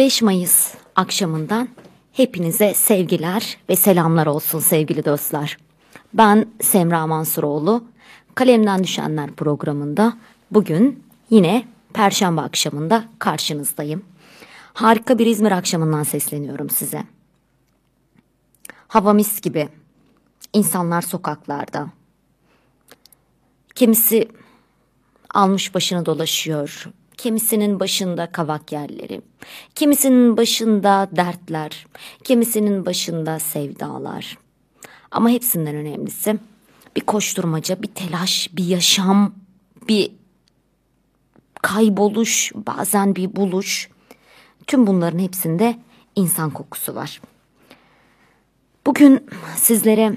5 Mayıs akşamından hepinize sevgiler ve selamlar olsun sevgili dostlar. Ben Semra Mansuroğlu. Kalemden Düşenler programında bugün yine Perşembe akşamında karşınızdayım. Harika bir İzmir akşamından sesleniyorum size. Hava mis gibi. İnsanlar sokaklarda. Kimisi almış başını dolaşıyor. Kimisinin başında kavak yerleri, kimisinin başında dertler, kimisinin başında sevdalar. Ama hepsinden önemlisi bir koşturmaca, bir telaş, bir yaşam, bir kayboluş, bazen bir buluş. Tüm bunların hepsinde insan kokusu var. Bugün sizlere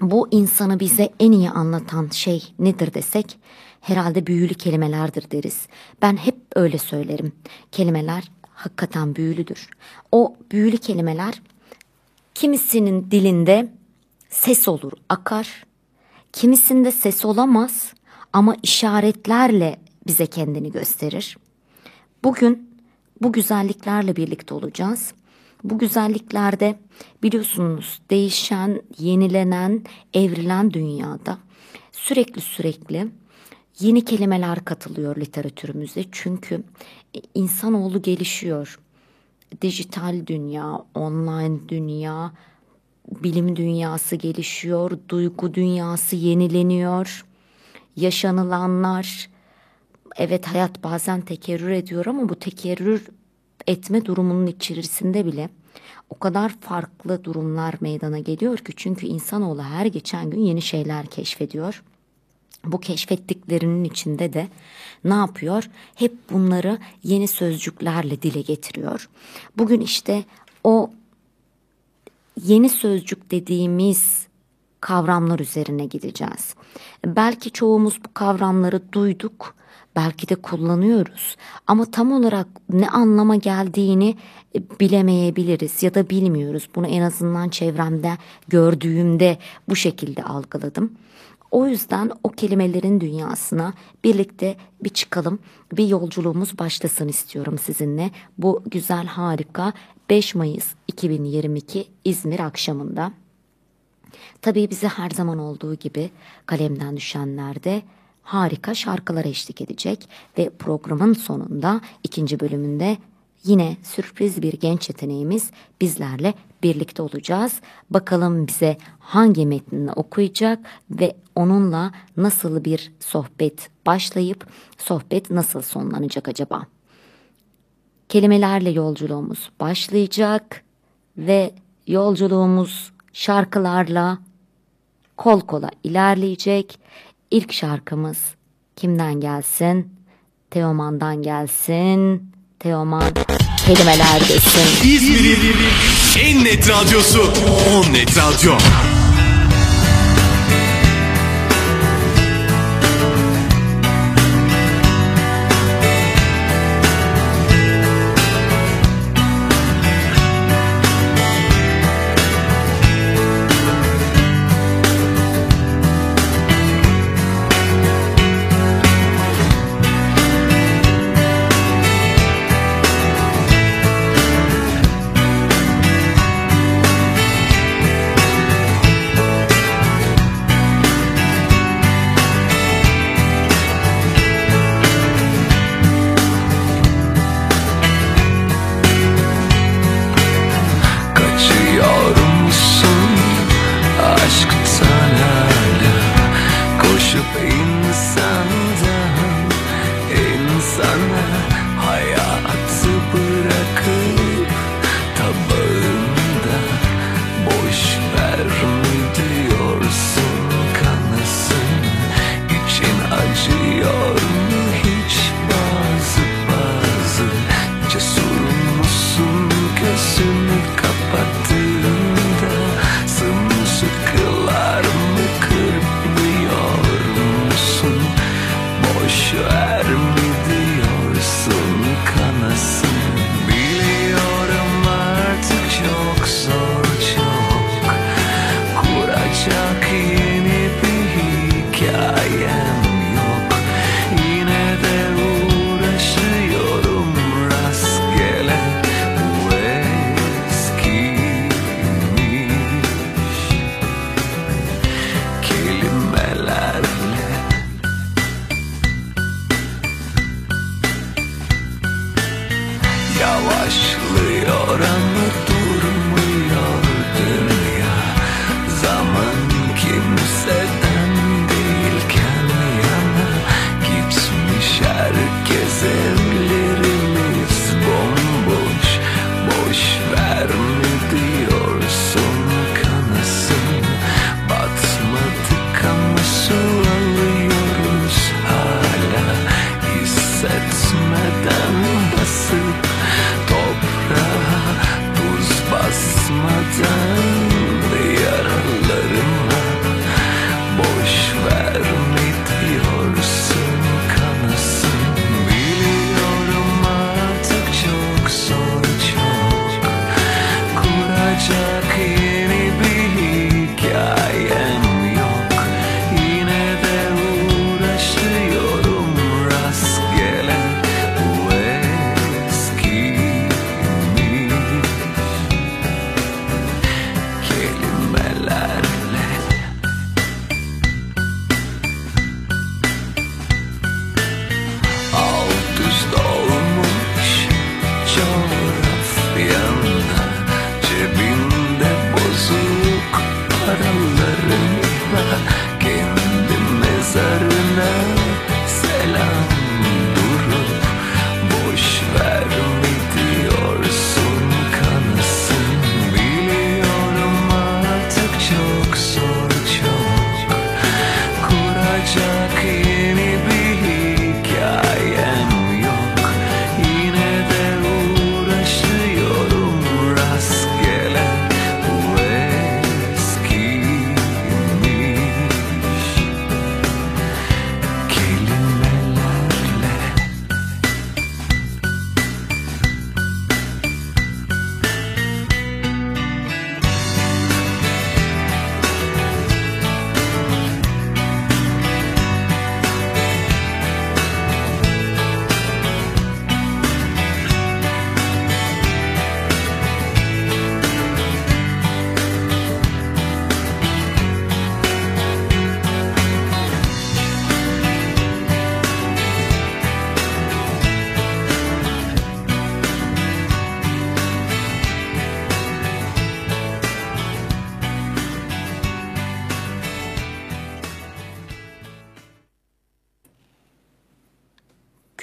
bu insanı bize en iyi anlatan şey nedir desek herhalde büyülü kelimelerdir deriz. Ben hep öyle söylerim. Kelimeler hakikaten büyülüdür. O büyülü kelimeler kimisinin dilinde ses olur, akar. Kimisinde ses olamaz ama işaretlerle bize kendini gösterir. Bugün bu güzelliklerle birlikte olacağız. Bu güzelliklerde biliyorsunuz değişen, yenilenen, evrilen dünyada sürekli sürekli yeni kelimeler katılıyor literatürümüze. Çünkü insanoğlu gelişiyor. Dijital dünya, online dünya, bilim dünyası gelişiyor, duygu dünyası yenileniyor. Yaşanılanlar, evet hayat bazen tekerrür ediyor ama bu tekerrür etme durumunun içerisinde bile o kadar farklı durumlar meydana geliyor ki çünkü insanoğlu her geçen gün yeni şeyler keşfediyor. Bu keşfettiklerinin içinde de ne yapıyor? Hep bunları yeni sözcüklerle dile getiriyor. Bugün işte o yeni sözcük dediğimiz kavramlar üzerine gideceğiz. Belki çoğumuz bu kavramları duyduk, belki de kullanıyoruz ama tam olarak ne anlama geldiğini bilemeyebiliriz ya da bilmiyoruz. Bunu en azından çevremde gördüğümde bu şekilde algıladım. O yüzden o kelimelerin dünyasına birlikte bir çıkalım, bir yolculuğumuz başlasın istiyorum sizinle. Bu güzel harika 5 Mayıs 2022 İzmir akşamında. Tabii bize her zaman olduğu gibi kalemden düşenlerde harika şarkılar eşlik edecek ve programın sonunda ikinci bölümünde yine sürpriz bir genç yeteneğimiz bizlerle birlikte olacağız. Bakalım bize hangi metnini okuyacak ve onunla nasıl bir sohbet başlayıp sohbet nasıl sonlanacak acaba? Kelimelerle yolculuğumuz başlayacak ve yolculuğumuz şarkılarla kol kola ilerleyecek. İlk şarkımız kimden gelsin? Teoman'dan gelsin. Teoman kelimeler desin. İzmir'in en net radyosu On Net Radyo.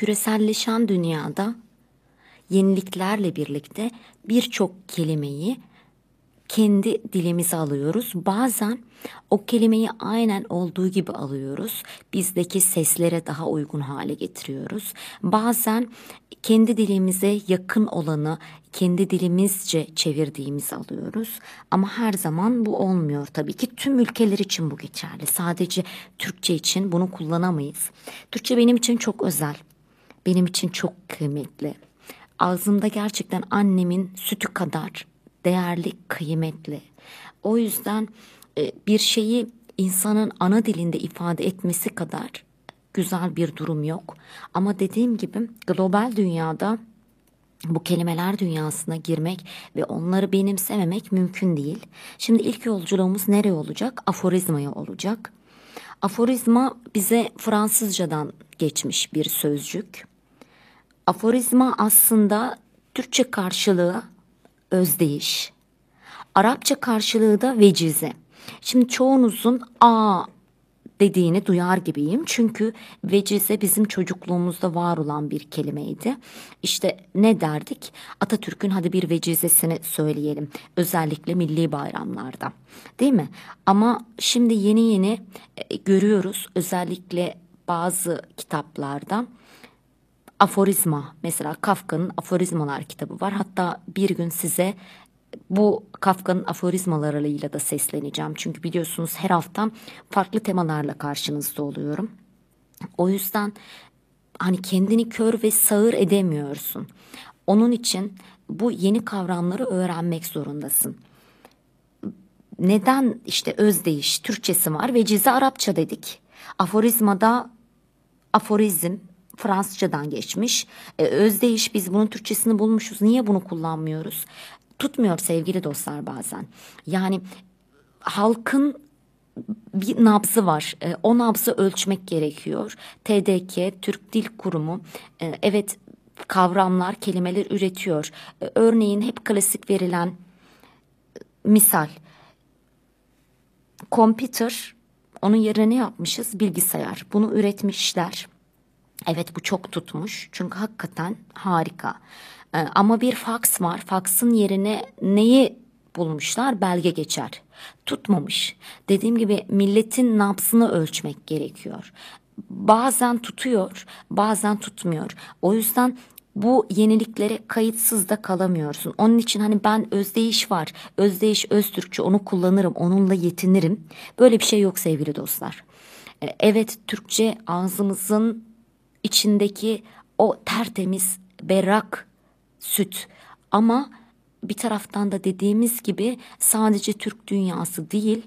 Küreselleşen dünyada yeniliklerle birlikte birçok kelimeyi kendi dilimize alıyoruz. Bazen o kelimeyi aynen olduğu gibi alıyoruz. Bizdeki seslere daha uygun hale getiriyoruz. Bazen kendi dilimize yakın olanı kendi dilimizce çevirdiğimizi alıyoruz. Ama her zaman bu olmuyor tabii ki. Tüm ülkeler için bu geçerli. Sadece Türkçe için bunu kullanamayız. Türkçe benim için çok özel. Benim için çok kıymetli. Ağzımda gerçekten annemin sütü kadar değerli, kıymetli. O yüzden e, bir şeyi insanın ana dilinde ifade etmesi kadar güzel bir durum yok. Ama dediğim gibi global dünyada bu kelimeler dünyasına girmek ve onları benimsememek mümkün değil. Şimdi ilk yolculuğumuz nereye olacak? Aforizmaya olacak. Aforizma bize Fransızcadan geçmiş bir sözcük. Aforizma aslında Türkçe karşılığı özdeyiş. Arapça karşılığı da vecize. Şimdi çoğunuzun a dediğini duyar gibiyim. Çünkü vecize bizim çocukluğumuzda var olan bir kelimeydi. İşte ne derdik? Atatürk'ün hadi bir vecizesini söyleyelim. Özellikle milli bayramlarda. Değil mi? Ama şimdi yeni yeni e, görüyoruz özellikle bazı kitaplarda aforizma mesela Kafka'nın aforizmalar kitabı var. Hatta bir gün size bu Kafka'nın aforizmalarıyla da sesleneceğim. Çünkü biliyorsunuz her hafta farklı temalarla karşınızda oluyorum. O yüzden hani kendini kör ve sağır edemiyorsun. Onun için bu yeni kavramları öğrenmek zorundasın. Neden işte özdeyiş Türkçesi var ve cize Arapça dedik. Aforizmada aforizm Fransızcadan geçmiş. E, özdeyiş biz bunun Türkçesini bulmuşuz. Niye bunu kullanmıyoruz? Tutmuyor sevgili dostlar bazen. Yani halkın bir nabzı var. E, o nabzı ölçmek gerekiyor. TDK, Türk Dil Kurumu, e, evet kavramlar, kelimeler üretiyor. E, örneğin hep klasik verilen e, misal. Computer, onun yerine ne yapmışız? Bilgisayar. Bunu üretmişler. Evet bu çok tutmuş çünkü hakikaten harika. Ee, ama bir faks var. Faksın yerine neyi bulmuşlar? Belge geçer. Tutmamış. Dediğim gibi milletin nabzını ölçmek gerekiyor. Bazen tutuyor, bazen tutmuyor. O yüzden bu yeniliklere kayıtsız da kalamıyorsun. Onun için hani ben özdeyiş var. Özdeyiş Öztürkçe onu kullanırım, onunla yetinirim. Böyle bir şey yok sevgili dostlar. Ee, evet Türkçe ağzımızın içindeki o tertemiz berrak süt ama bir taraftan da dediğimiz gibi sadece Türk dünyası değil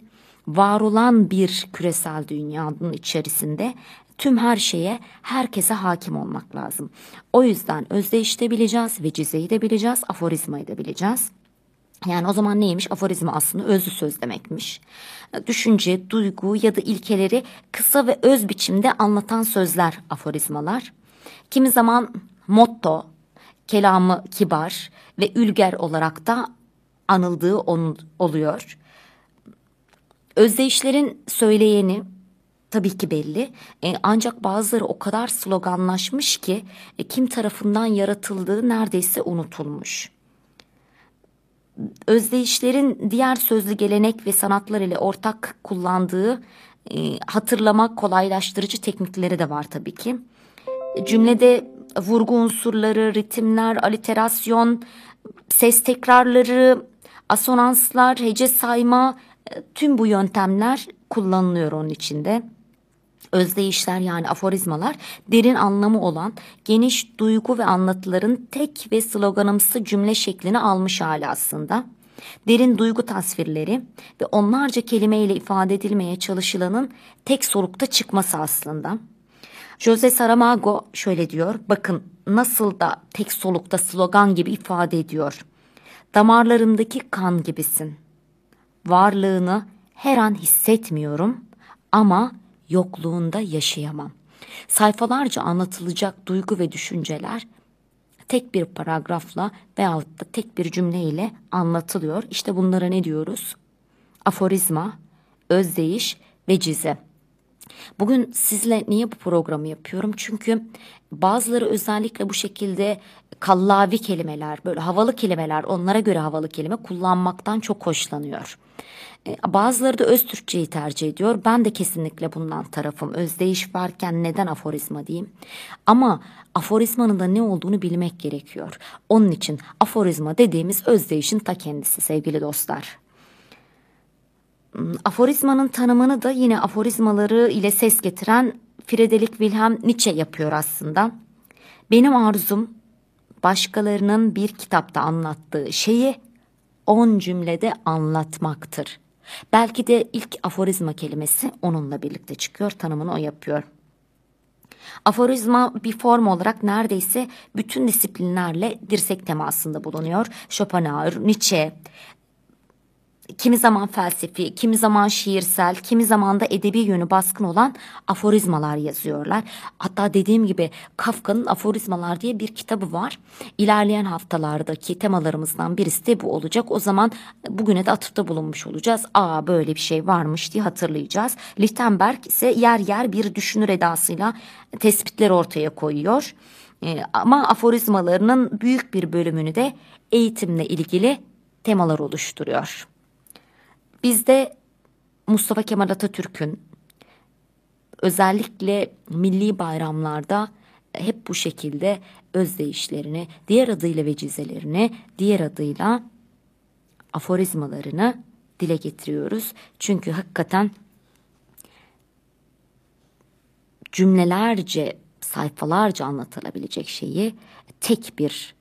var olan bir küresel dünyanın içerisinde tüm her şeye herkese hakim olmak lazım. O yüzden özdeyiş de bileceğiz, vecizeyi de bileceğiz, aforizmayı da bileceğiz. Yani o zaman neymiş? Aforizma aslında özlü söz demekmiş. Düşünce, duygu ya da ilkeleri kısa ve öz biçimde anlatan sözler aforizmalar. Kimi zaman motto, kelamı kibar ve ülger olarak da anıldığı onun oluyor. Özdeyişlerin söyleyeni tabii ki belli. E, ancak bazıları o kadar sloganlaşmış ki e, kim tarafından yaratıldığı neredeyse unutulmuş özdeyişlerin diğer sözlü gelenek ve sanatlar ile ortak kullandığı e, hatırlamak kolaylaştırıcı teknikleri de var tabii ki. Cümlede vurgu unsurları, ritimler, aliterasyon, ses tekrarları, asonanslar, hece sayma e, tüm bu yöntemler kullanılıyor onun içinde özdeyişler yani aforizmalar derin anlamı olan geniş duygu ve anlatıların tek ve sloganımsı cümle şeklini almış hali aslında. Derin duygu tasvirleri ve onlarca kelimeyle ifade edilmeye çalışılanın tek solukta çıkması aslında. Jose Saramago şöyle diyor, bakın nasıl da tek solukta slogan gibi ifade ediyor. Damarlarımdaki kan gibisin. Varlığını her an hissetmiyorum ama yokluğunda yaşayamam. Sayfalarca anlatılacak duygu ve düşünceler tek bir paragrafla veyahut da tek bir cümleyle anlatılıyor. İşte bunlara ne diyoruz? Aforizma, özdeyiş ve cize. Bugün sizle niye bu programı yapıyorum? Çünkü bazıları özellikle bu şekilde kallavi kelimeler, böyle havalı kelimeler, onlara göre havalı kelime kullanmaktan çok hoşlanıyor. E, bazıları da öz Türkçeyi tercih ediyor. Ben de kesinlikle bundan tarafım. Özdeyiş varken neden aforizma diyeyim? Ama aforizmanın da ne olduğunu bilmek gerekiyor. Onun için aforizma dediğimiz özdeyişin ta kendisi sevgili dostlar. Hmm, aforizmanın tanımını da yine aforizmaları ile ses getiren Friedrich Wilhelm Nietzsche yapıyor aslında. Benim arzum başkalarının bir kitapta anlattığı şeyi on cümlede anlatmaktır. Belki de ilk aforizma kelimesi onunla birlikte çıkıyor, tanımını o yapıyor. Aforizma bir form olarak neredeyse bütün disiplinlerle dirsek temasında bulunuyor. Schopenhauer, Nietzsche, kimi zaman felsefi, kimi zaman şiirsel, kimi zaman da edebi yönü baskın olan aforizmalar yazıyorlar. Hatta dediğim gibi Kafka'nın Aforizmalar diye bir kitabı var. İlerleyen haftalardaki temalarımızdan birisi de bu olacak. O zaman bugüne de atıfta bulunmuş olacağız. Aa böyle bir şey varmış diye hatırlayacağız. Lichtenberg ise yer yer bir düşünür edasıyla tespitler ortaya koyuyor. Ee, ama aforizmalarının büyük bir bölümünü de eğitimle ilgili temalar oluşturuyor. Bizde Mustafa Kemal Atatürk'ün özellikle milli bayramlarda hep bu şekilde özdeyişlerini, diğer adıyla vecizelerini, diğer adıyla aforizmalarını dile getiriyoruz. Çünkü hakikaten cümlelerce, sayfalarca anlatılabilecek şeyi tek bir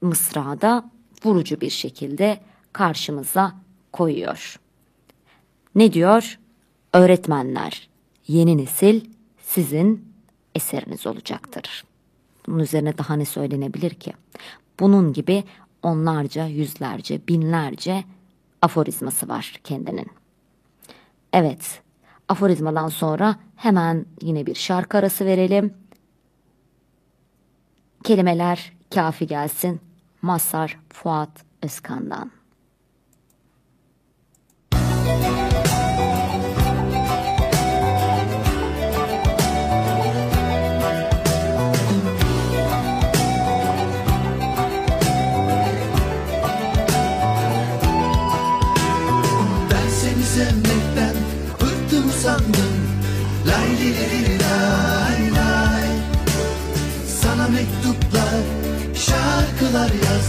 mısrada vurucu bir şekilde karşımıza koyuyor. Ne diyor? Öğretmenler, yeni nesil sizin eseriniz olacaktır. Bunun üzerine daha ne söylenebilir ki? Bunun gibi onlarca, yüzlerce, binlerce aforizması var kendinin. Evet, aforizmadan sonra hemen yine bir şarkı arası verelim. Kelimeler kafi gelsin. Masar Fuat Özkan'dan.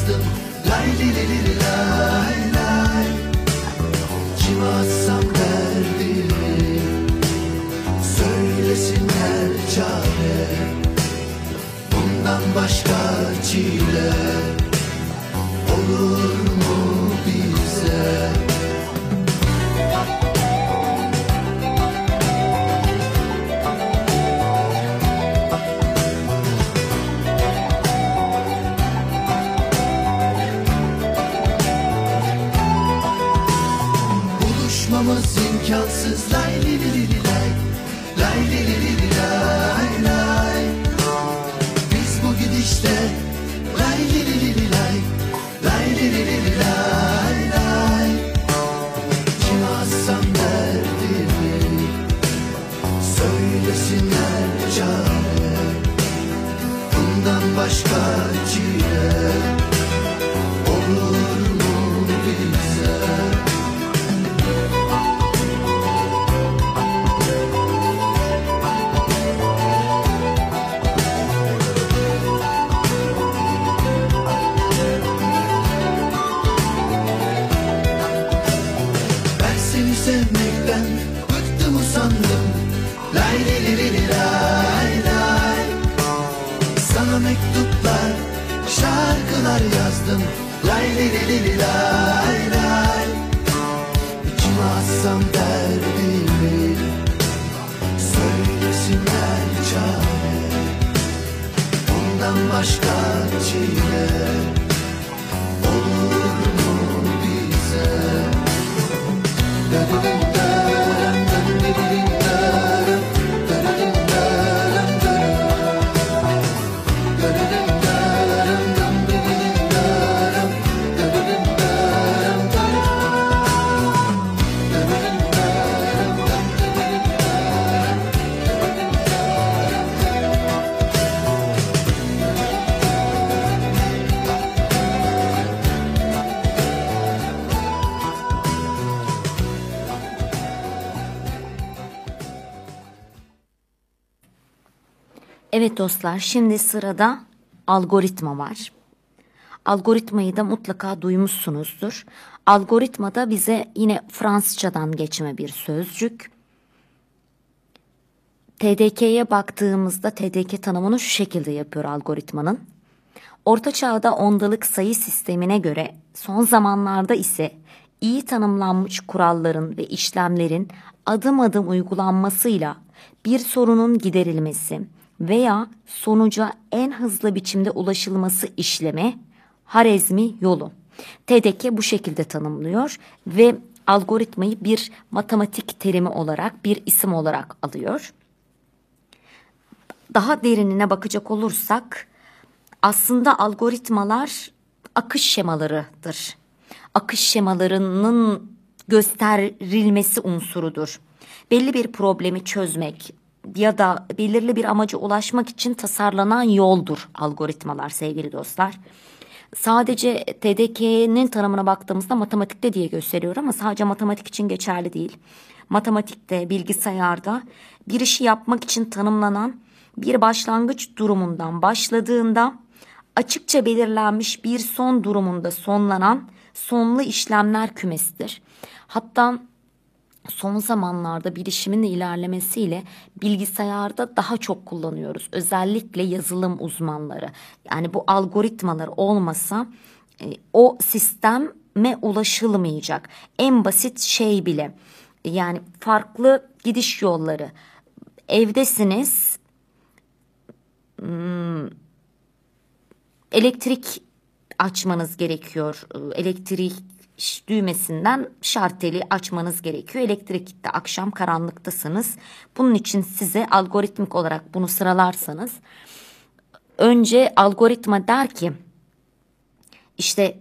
Yazdım Lay li li li lay lay. Kime atsam derdimi Söylesinler çare. Bundan başka çile Evet dostlar şimdi sırada algoritma var. Algoritmayı da mutlaka duymuşsunuzdur. Algoritma da bize yine Fransızcadan geçme bir sözcük. TDK'ye baktığımızda TDK tanımını şu şekilde yapıyor algoritmanın. Orta çağda ondalık sayı sistemine göre son zamanlarda ise iyi tanımlanmış kuralların ve işlemlerin adım adım uygulanmasıyla bir sorunun giderilmesi veya sonuca en hızlı biçimde ulaşılması işlemi Harezmi yolu. TDK bu şekilde tanımlıyor ve algoritmayı bir matematik terimi olarak bir isim olarak alıyor. Daha derinine bakacak olursak aslında algoritmalar akış şemalarıdır. Akış şemalarının gösterilmesi unsurudur. Belli bir problemi çözmek ya da belirli bir amaca ulaşmak için tasarlanan yoldur algoritmalar sevgili dostlar. Sadece TDK'nin tanımına baktığımızda matematikte diye gösteriyor ama sadece matematik için geçerli değil. Matematikte, bilgisayarda bir işi yapmak için tanımlanan bir başlangıç durumundan başladığında açıkça belirlenmiş bir son durumunda sonlanan sonlu işlemler kümesidir. Hatta son zamanlarda bilişimin ilerlemesiyle bilgisayarda daha çok kullanıyoruz. Özellikle yazılım uzmanları. Yani bu algoritmalar olmasa e, o sisteme ulaşılmayacak. En basit şey bile yani farklı gidiş yolları. Evdesiniz hmm, elektrik açmanız gerekiyor. Elektrik düğmesinden şarteli açmanız gerekiyor. Elektrik gitti akşam karanlıktasınız. Bunun için size algoritmik olarak bunu sıralarsanız önce algoritma der ki işte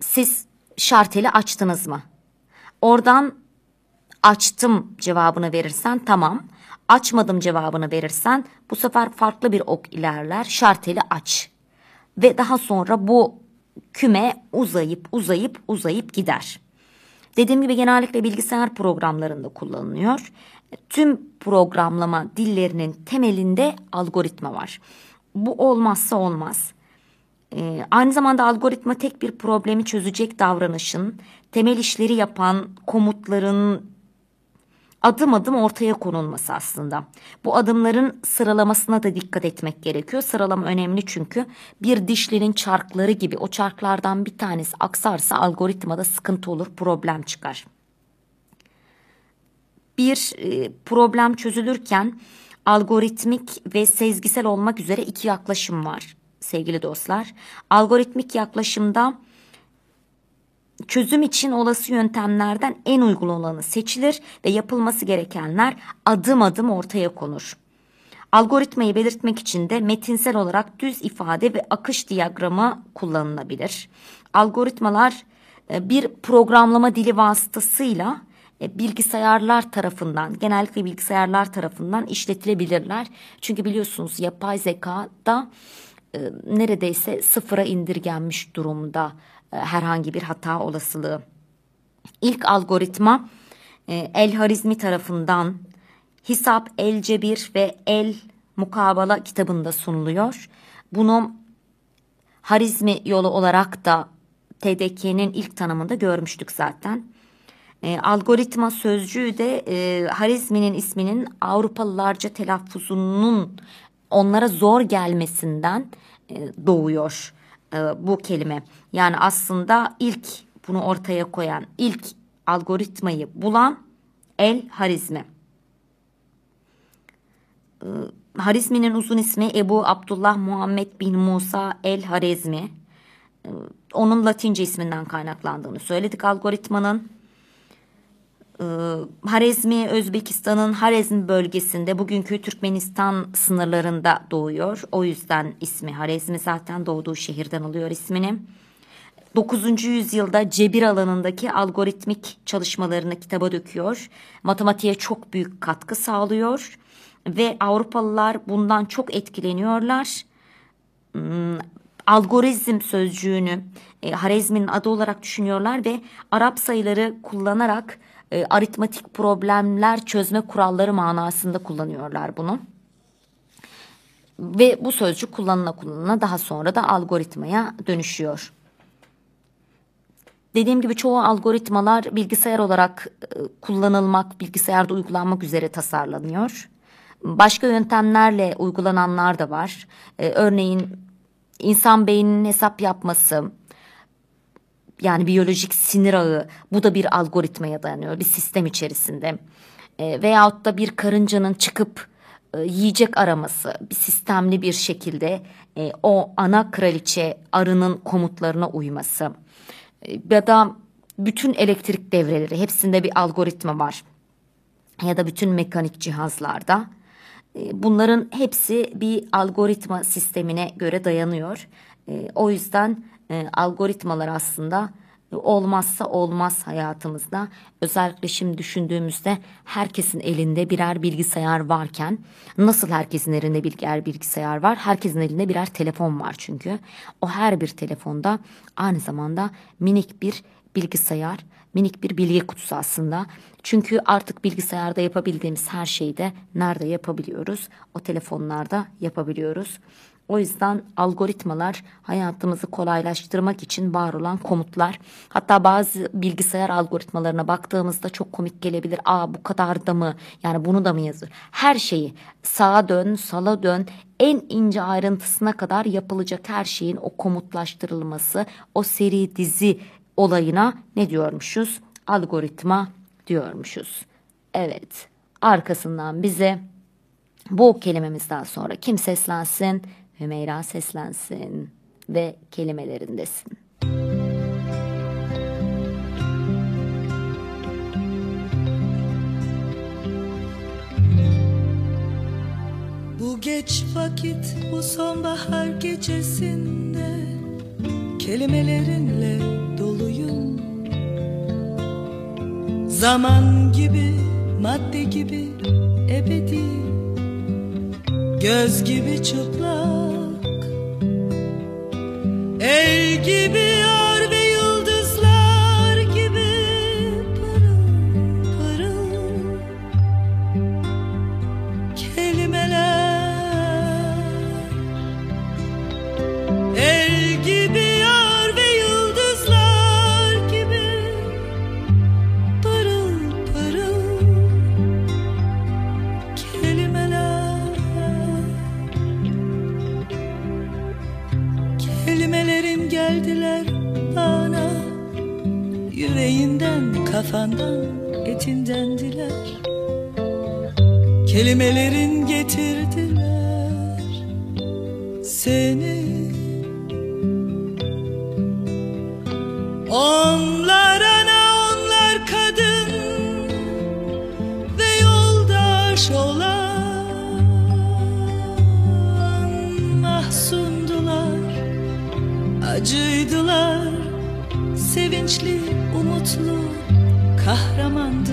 siz şarteli açtınız mı? Oradan açtım cevabını verirsen tamam. Açmadım cevabını verirsen bu sefer farklı bir ok ilerler. Şarteli aç. Ve daha sonra bu küme uzayıp uzayıp uzayıp gider. Dediğim gibi genellikle bilgisayar programlarında kullanılıyor. Tüm programlama dillerinin temelinde algoritma var. Bu olmazsa olmaz. Ee, aynı zamanda algoritma tek bir problemi çözecek davranışın, temel işleri yapan komutların adım adım ortaya konulması aslında. Bu adımların sıralamasına da dikkat etmek gerekiyor. Sıralama önemli çünkü bir dişlinin çarkları gibi o çarklardan bir tanesi aksarsa algoritmada sıkıntı olur, problem çıkar. Bir e, problem çözülürken algoritmik ve sezgisel olmak üzere iki yaklaşım var sevgili dostlar. Algoritmik yaklaşımda çözüm için olası yöntemlerden en uygun olanı seçilir ve yapılması gerekenler adım adım ortaya konur. Algoritmayı belirtmek için de metinsel olarak düz ifade ve akış diyagramı kullanılabilir. Algoritmalar e, bir programlama dili vasıtasıyla e, bilgisayarlar tarafından genellikle bilgisayarlar tarafından işletilebilirler. Çünkü biliyorsunuz yapay zekada e, neredeyse sıfıra indirgenmiş durumda herhangi bir hata olasılığı. İlk algoritma e, El Harizmi tarafından Hisap, El Cebir ve El Mukabala kitabında sunuluyor. Bunu Harizmi yolu olarak da TDK'nin ilk tanımında görmüştük zaten. E, algoritma sözcüğü de e, Harizmi'nin isminin Avrupalılarca telaffuzunun onlara zor gelmesinden e, doğuyor e, bu kelime. Yani aslında ilk bunu ortaya koyan, ilk algoritmayı bulan El Harizmi. E, Harizmi'nin uzun ismi Ebu Abdullah Muhammed bin Musa El Harizmi. E, onun Latince isminden kaynaklandığını söyledik algoritmanın. E, Harezmi Özbekistan'ın Harezm bölgesinde bugünkü Türkmenistan sınırlarında doğuyor. O yüzden ismi Harezmi zaten doğduğu şehirden alıyor ismini. 9. yüzyılda cebir alanındaki algoritmik çalışmalarını kitaba döküyor. Matematiğe çok büyük katkı sağlıyor ve Avrupalılar bundan çok etkileniyorlar. Hmm, algorizm sözcüğünü e, Harezmi'nin adı olarak düşünüyorlar ve Arap sayıları kullanarak e, aritmatik problemler çözme kuralları manasında kullanıyorlar bunu. ve bu sözcük kullanıla kullanıla daha sonra da algoritmaya dönüşüyor. Dediğim gibi çoğu algoritmalar bilgisayar olarak e, kullanılmak, bilgisayarda uygulanmak üzere tasarlanıyor. Başka yöntemlerle uygulananlar da var. Ee, örneğin insan beyninin hesap yapması, yani biyolojik sinir ağı bu da bir algoritmaya dayanıyor bir sistem içerisinde. E, veyahut da bir karıncanın çıkıp e, yiyecek araması bir sistemli bir şekilde e, o ana kraliçe arının komutlarına uyması e, ya da bütün elektrik devreleri hepsinde bir algoritma var ya da bütün mekanik cihazlarda e, bunların hepsi bir algoritma sistemine göre dayanıyor. E, o yüzden e, algoritmalar aslında olmazsa olmaz hayatımızda. Özellikle şimdi düşündüğümüzde herkesin elinde birer bilgisayar varken nasıl herkesin elinde birer bilgisayar var? Herkesin elinde birer telefon var çünkü. O her bir telefonda aynı zamanda minik bir bilgisayar, minik bir bilgi kutusu aslında. Çünkü artık bilgisayarda yapabildiğimiz her şeyi de nerede yapabiliyoruz? O telefonlarda yapabiliyoruz. O yüzden algoritmalar hayatımızı kolaylaştırmak için var olan komutlar. Hatta bazı bilgisayar algoritmalarına baktığımızda çok komik gelebilir. Aa bu kadar da mı? Yani bunu da mı yazıyor? Her şeyi sağa dön, sola dön, en ince ayrıntısına kadar yapılacak her şeyin o komutlaştırılması, o seri dizi olayına ne diyormuşuz? Algoritma diyormuşuz. Evet, arkasından bize bu kelimemizden sonra kim seslensin? Hümeyra seslensin ve kelimelerindesin. Bu geç vakit bu sonbahar gecesinde Kelimelerinle doluyum Zaman gibi, madde gibi, ebedi Göz gibi çıplak El gibi yar kafandan, etinden diler Kelimelerin getirdiler seni. Onlar ana, onlar kadın ve yoldaş olan mahsundular, acıydılar, sevinçli, umutlu, kahramandılar.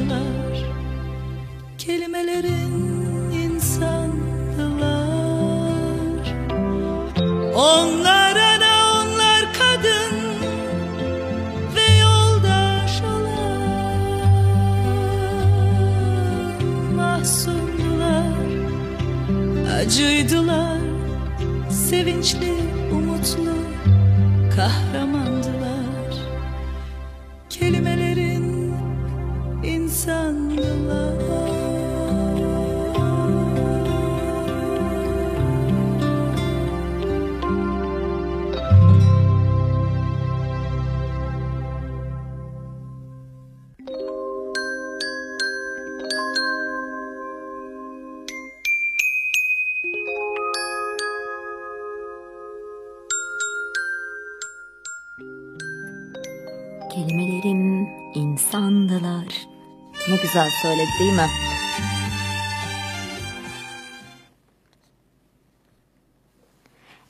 Güzel söyledi değil mi?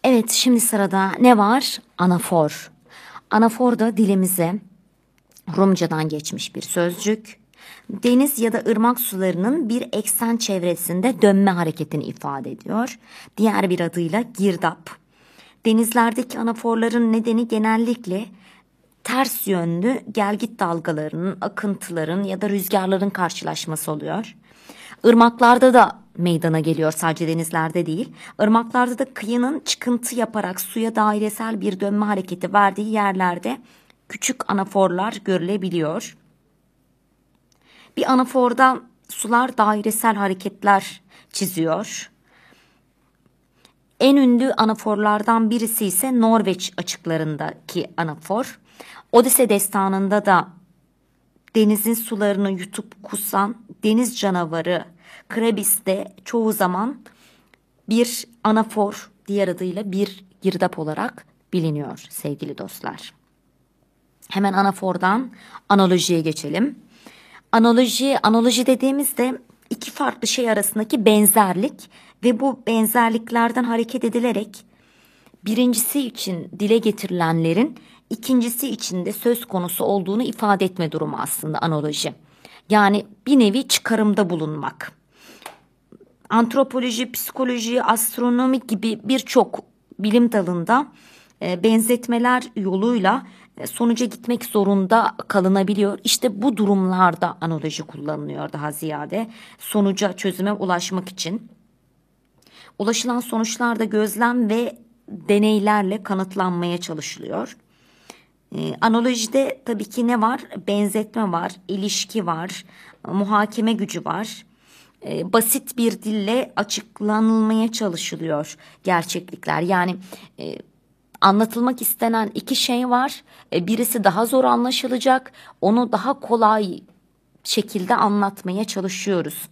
Evet şimdi sırada ne var? Anafor. Anafor da dilimize Rumcadan geçmiş bir sözcük. Deniz ya da ırmak sularının bir eksen çevresinde dönme hareketini ifade ediyor. Diğer bir adıyla girdap. Denizlerdeki anaforların nedeni genellikle ters yönlü gelgit dalgalarının, akıntıların ya da rüzgarların karşılaşması oluyor. Irmaklarda da meydana geliyor sadece denizlerde değil. Irmaklarda da kıyının çıkıntı yaparak suya dairesel bir dönme hareketi verdiği yerlerde küçük anaforlar görülebiliyor. Bir anaforda sular dairesel hareketler çiziyor. En ünlü anaforlardan birisi ise Norveç açıklarındaki anafor. Odise destanında da denizin sularını yutup kusan deniz canavarı Krabis de çoğu zaman bir anafor diğer adıyla bir girdap olarak biliniyor sevgili dostlar. Hemen anafordan analojiye geçelim. Analoji, analoji dediğimizde iki farklı şey arasındaki benzerlik ve bu benzerliklerden hareket edilerek birincisi için dile getirilenlerin ikincisi için de söz konusu olduğunu ifade etme durumu aslında analoji. Yani bir nevi çıkarımda bulunmak. Antropoloji, psikoloji, astronomi gibi birçok bilim dalında e, benzetmeler yoluyla e, sonuca gitmek zorunda kalınabiliyor. İşte bu durumlarda analoji kullanılıyor daha ziyade sonuca çözüme ulaşmak için. Ulaşılan sonuçlarda gözlem ve deneylerle kanıtlanmaya çalışılıyor. Ee, analojide tabii ki ne var? Benzetme var, ilişki var, muhakeme gücü var. Ee, basit bir dille açıklanılmaya çalışılıyor gerçeklikler. Yani e, anlatılmak istenen iki şey var. E, birisi daha zor anlaşılacak, onu daha kolay şekilde anlatmaya çalışıyoruz.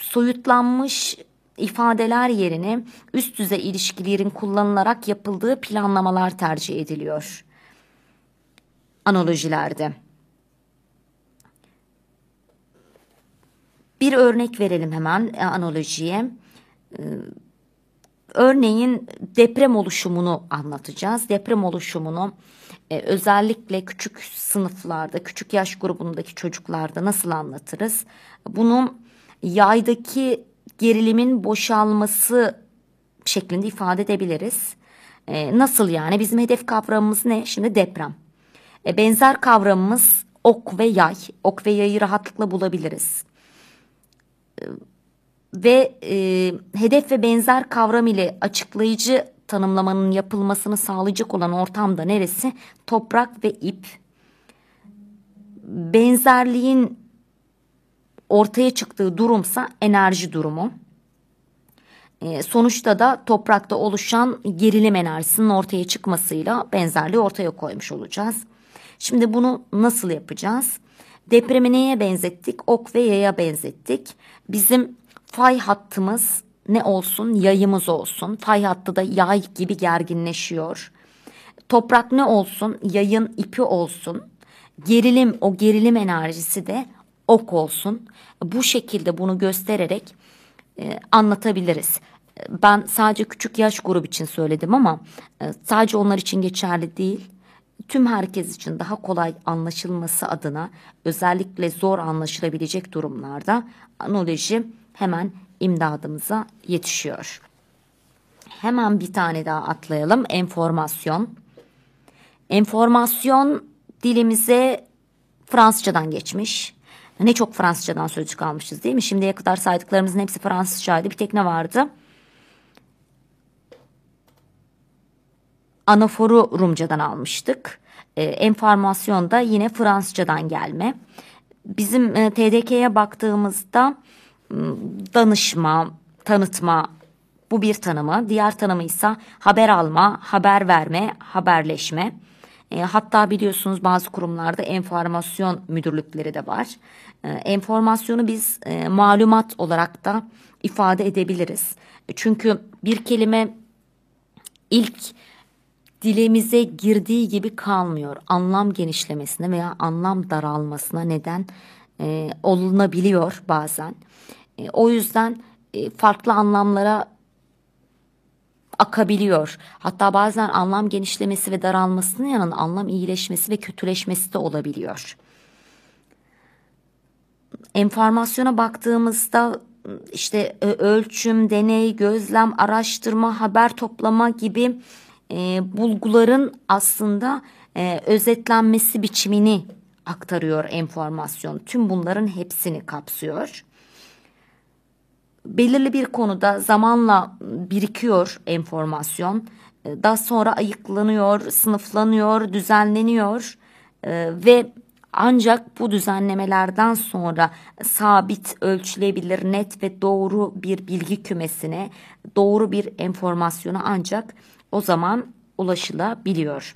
Soyutlanmış ifadeler yerine üst düzey ilişkilerin kullanılarak yapıldığı planlamalar tercih ediliyor. Analojilerde. Bir örnek verelim hemen e, analojiye. Ee, örneğin deprem oluşumunu anlatacağız. Deprem oluşumunu e, özellikle küçük sınıflarda, küçük yaş grubundaki çocuklarda nasıl anlatırız? Bunu yaydaki gerilimin boşalması şeklinde ifade edebiliriz. E, nasıl yani? Bizim hedef kavramımız ne? Şimdi deprem. E, benzer kavramımız ok ve yay. Ok ve yayı rahatlıkla bulabiliriz. E, ve e, hedef ve benzer kavram ile açıklayıcı tanımlamanın yapılmasını sağlayacak olan ortamda neresi? Toprak ve ip. Benzerliğin ortaya çıktığı durumsa enerji durumu. E, sonuçta da toprakta oluşan gerilim enerjisinin ortaya çıkmasıyla benzerliği ortaya koymuş olacağız. Şimdi bunu nasıl yapacağız? Depremi neye benzettik? Ok ve yaya benzettik. Bizim fay hattımız ne olsun? Yayımız olsun. Fay hattı da yay gibi gerginleşiyor. Toprak ne olsun? Yayın ipi olsun. Gerilim, o gerilim enerjisi de ok olsun. Bu şekilde bunu göstererek e, anlatabiliriz. Ben sadece küçük yaş grubu için söyledim ama e, sadece onlar için geçerli değil. Tüm herkes için daha kolay anlaşılması adına özellikle zor anlaşılabilecek durumlarda analoji hemen imdadımıza yetişiyor. Hemen bir tane daha atlayalım. Enformasyon. Enformasyon dilimize Fransızcadan geçmiş. Ne çok Fransızcadan sözcük almışız değil mi? Şimdiye kadar saydıklarımızın hepsi Fransızcaydı. Bir tek ne vardı? Anaforu Rumcadan almıştık. E, enformasyon da yine Fransızcadan gelme. Bizim e, TDK'ye baktığımızda danışma, tanıtma bu bir tanımı. Diğer tanımı ise haber alma, haber verme, haberleşme. E, hatta biliyorsunuz bazı kurumlarda enformasyon müdürlükleri de var. E, enformasyonu biz e, malumat olarak da ifade edebiliriz. Çünkü bir kelime ilk dilimize girdiği gibi kalmıyor. Anlam genişlemesine veya anlam daralmasına neden e, olunabiliyor bazen. E, o yüzden e, farklı anlamlara akabiliyor. Hatta bazen anlam genişlemesi ve daralmasının yanında anlam iyileşmesi ve kötüleşmesi de olabiliyor. Enformasyona baktığımızda işte ölçüm, deney, gözlem, araştırma, haber toplama gibi e, bulguların aslında e, özetlenmesi biçimini aktarıyor enformasyon. Tüm bunların hepsini kapsıyor. belirli bir konuda zamanla birikiyor enformasyon. E, daha sonra ayıklanıyor, sınıflanıyor, düzenleniyor e, ve ancak bu düzenlemelerden sonra sabit, ölçülebilir, net ve doğru bir bilgi kümesine, doğru bir enformasyona ancak o zaman ulaşılabiliyor.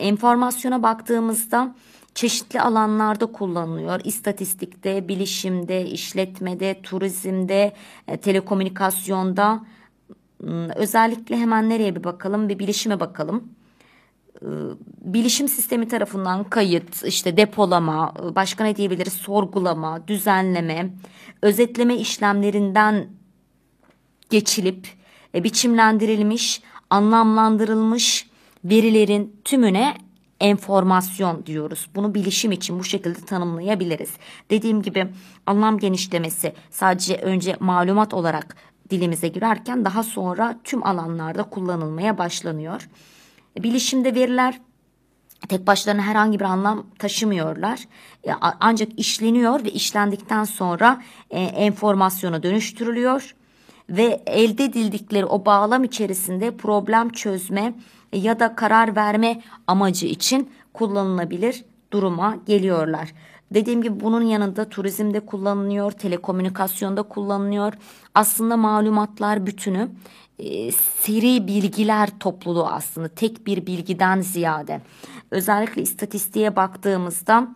Enformasyona baktığımızda çeşitli alanlarda kullanılıyor. İstatistikte, bilişimde, işletmede, turizmde, e, telekomünikasyonda. Hmm, özellikle hemen nereye bir bakalım? Bir bilişime bakalım. E, bilişim sistemi tarafından kayıt, işte depolama, e, başka ne diyebiliriz? Sorgulama, düzenleme, özetleme işlemlerinden geçilip biçimlendirilmiş, anlamlandırılmış verilerin tümüne enformasyon diyoruz. Bunu bilişim için bu şekilde tanımlayabiliriz. Dediğim gibi anlam genişlemesi sadece önce malumat olarak dilimize girerken daha sonra tüm alanlarda kullanılmaya başlanıyor. Bilişimde veriler tek başlarına herhangi bir anlam taşımıyorlar. E, ancak işleniyor ve işlendikten sonra e, enformasyona dönüştürülüyor ve elde edildikleri o bağlam içerisinde problem çözme ya da karar verme amacı için kullanılabilir duruma geliyorlar. Dediğim gibi bunun yanında turizmde kullanılıyor, telekomünikasyonda kullanılıyor. Aslında malumatlar bütünü e, seri bilgiler topluluğu aslında tek bir bilgiden ziyade. Özellikle istatistiğe baktığımızda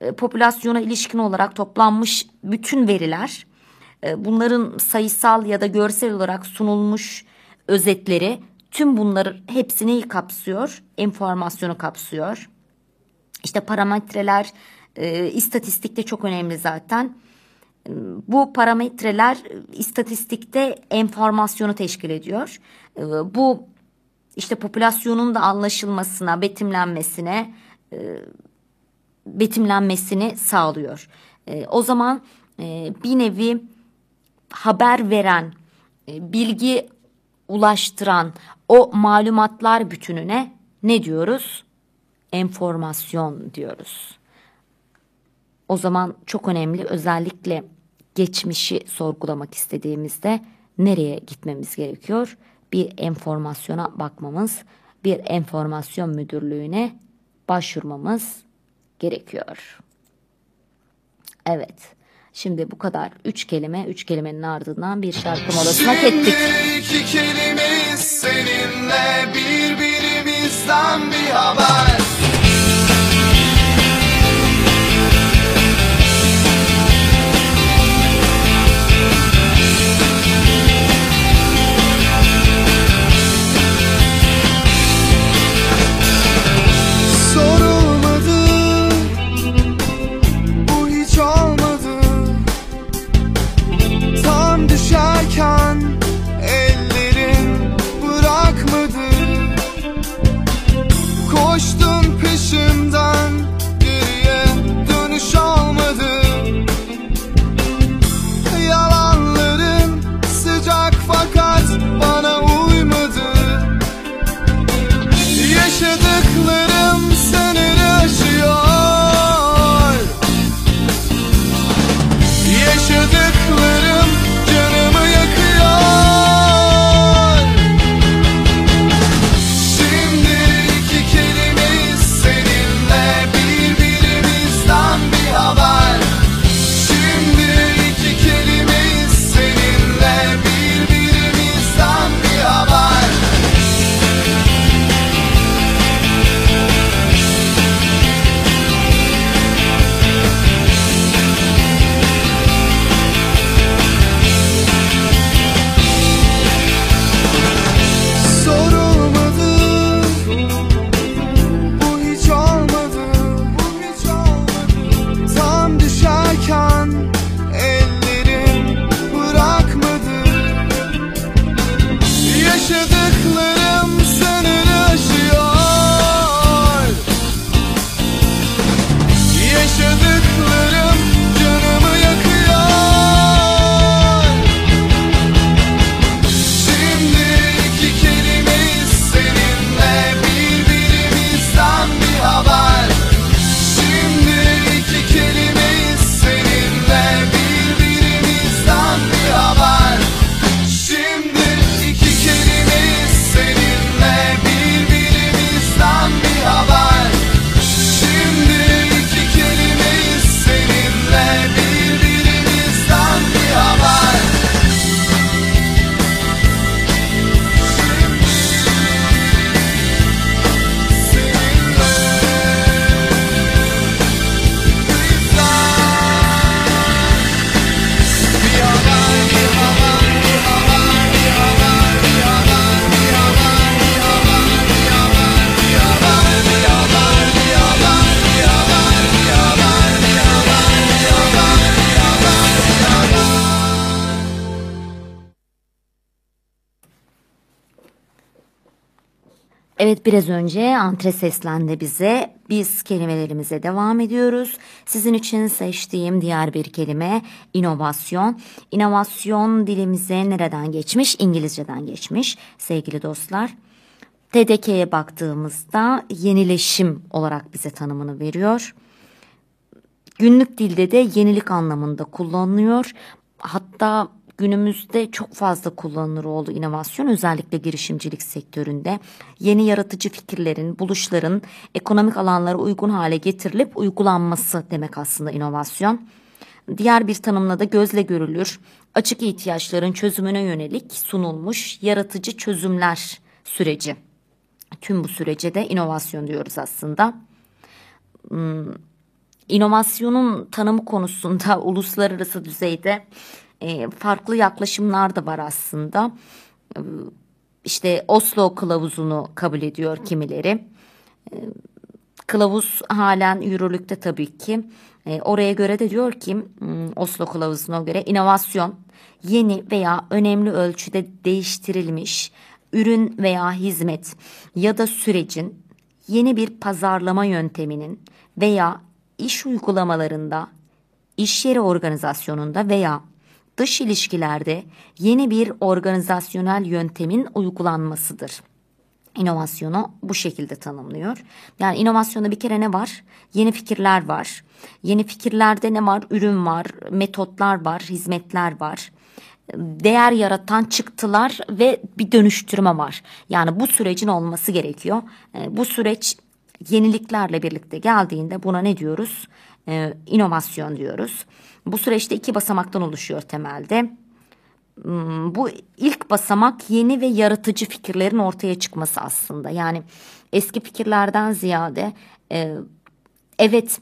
e, popülasyona ilişkin olarak toplanmış bütün veriler e, bunların sayısal ya da görsel olarak sunulmuş özetleri tüm bunları hepsini kapsıyor, enformasyonu kapsıyor. İşte parametreler istatistikte çok önemli zaten. E, bu parametreler istatistikte enformasyonu teşkil ediyor. E, bu işte popülasyonun da anlaşılmasına, betimlenmesine, e, betimlenmesini sağlıyor. E, o zaman e, bir nevi haber veren, e, bilgi ulaştıran o malumatlar bütününe ne diyoruz? Enformasyon diyoruz. O zaman çok önemli özellikle geçmişi sorgulamak istediğimizde nereye gitmemiz gerekiyor? Bir enformasyona bakmamız, bir enformasyon müdürlüğüne başvurmamız gerekiyor. Evet. Şimdi bu kadar. Üç kelime, üç kelimenin ardından bir şarkı molasına ettik. İki kelime seninle birbirimizden bir haber. Biraz önce antre seslendi bize. Biz kelimelerimize devam ediyoruz. Sizin için seçtiğim diğer bir kelime inovasyon. İnovasyon dilimize nereden geçmiş? İngilizceden geçmiş sevgili dostlar. TDK'ye baktığımızda yenileşim olarak bize tanımını veriyor. Günlük dilde de yenilik anlamında kullanılıyor. Hatta günümüzde çok fazla kullanılır oldu inovasyon özellikle girişimcilik sektöründe. Yeni yaratıcı fikirlerin, buluşların ekonomik alanlara uygun hale getirilip uygulanması demek aslında inovasyon. Diğer bir tanımla da gözle görülür, açık ihtiyaçların çözümüne yönelik sunulmuş yaratıcı çözümler süreci. Tüm bu sürece de inovasyon diyoruz aslında. Hmm, inovasyonun tanımı konusunda uluslararası düzeyde e, farklı yaklaşımlar da var aslında. E, işte Oslo kılavuzunu kabul ediyor kimileri. E, kılavuz halen yürürlükte tabii ki. E, oraya göre de diyor ki hmm, Oslo kılavuzuna göre inovasyon yeni veya önemli ölçüde değiştirilmiş ürün veya hizmet ya da sürecin yeni bir pazarlama yönteminin veya iş uygulamalarında, iş yeri organizasyonunda veya dış ilişkilerde yeni bir organizasyonel yöntemin uygulanmasıdır. İnovasyonu bu şekilde tanımlıyor. Yani inovasyonda bir kere ne var? Yeni fikirler var. Yeni fikirlerde ne var? Ürün var, metotlar var, hizmetler var. Değer yaratan çıktılar ve bir dönüştürme var. Yani bu sürecin olması gerekiyor. E, bu süreç yeniliklerle birlikte geldiğinde buna ne diyoruz? Ee, inovasyon diyoruz. Bu süreçte iki basamaktan oluşuyor temelde. Hmm, bu ilk basamak yeni ve yaratıcı fikirlerin ortaya çıkması aslında. Yani eski fikirlerden ziyade e, evet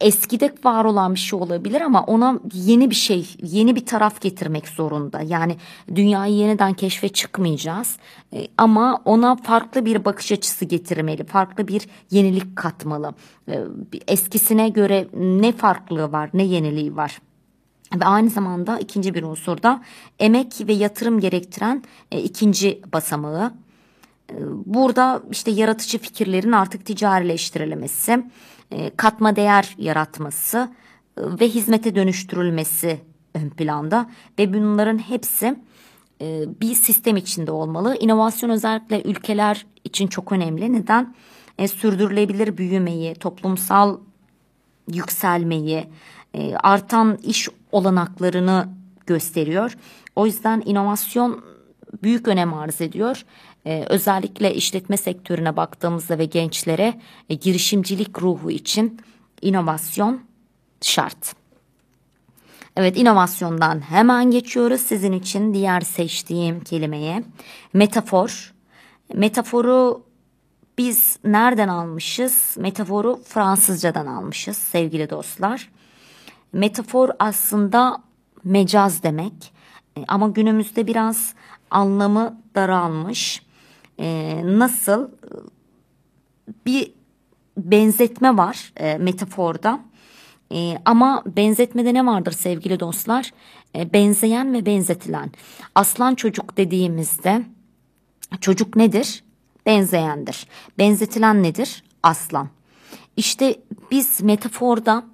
eskide var olan bir şey olabilir ama ona yeni bir şey, yeni bir taraf getirmek zorunda. Yani dünyayı yeniden keşfe çıkmayacağız e, ama ona farklı bir bakış açısı getirmeli, farklı bir yenilik katmalı. E, eskisine göre ne farklılığı var, ne yeniliği var. Ve aynı zamanda ikinci bir unsur da emek ve yatırım gerektiren e, ikinci basamağı. Burada işte yaratıcı fikirlerin artık ticarileştirilmesi, e, katma değer yaratması e, ve hizmete dönüştürülmesi ön planda ve bunların hepsi e, bir sistem içinde olmalı. İnovasyon özellikle ülkeler için çok önemli. Neden? sürdürülebilir büyümeyi, toplumsal yükselmeyi, artan iş olanaklarını gösteriyor. O yüzden inovasyon büyük önem arz ediyor. Ee, özellikle işletme sektörüne baktığımızda ve gençlere e, girişimcilik ruhu için inovasyon şart. Evet inovasyondan hemen geçiyoruz sizin için diğer seçtiğim kelimeye. Metafor. Metaforu biz nereden almışız? Metaforu Fransızcadan almışız sevgili dostlar. Metafor aslında mecaz demek e, ama günümüzde biraz anlamı daralmış e, nasıl bir benzetme var e, metaforda. E, ama benzetmede ne vardır sevgili dostlar? E, benzeyen ve benzetilen. Aslan çocuk dediğimizde çocuk nedir? Benzeyendir. Benzetilen nedir? Aslan. İşte biz metaforda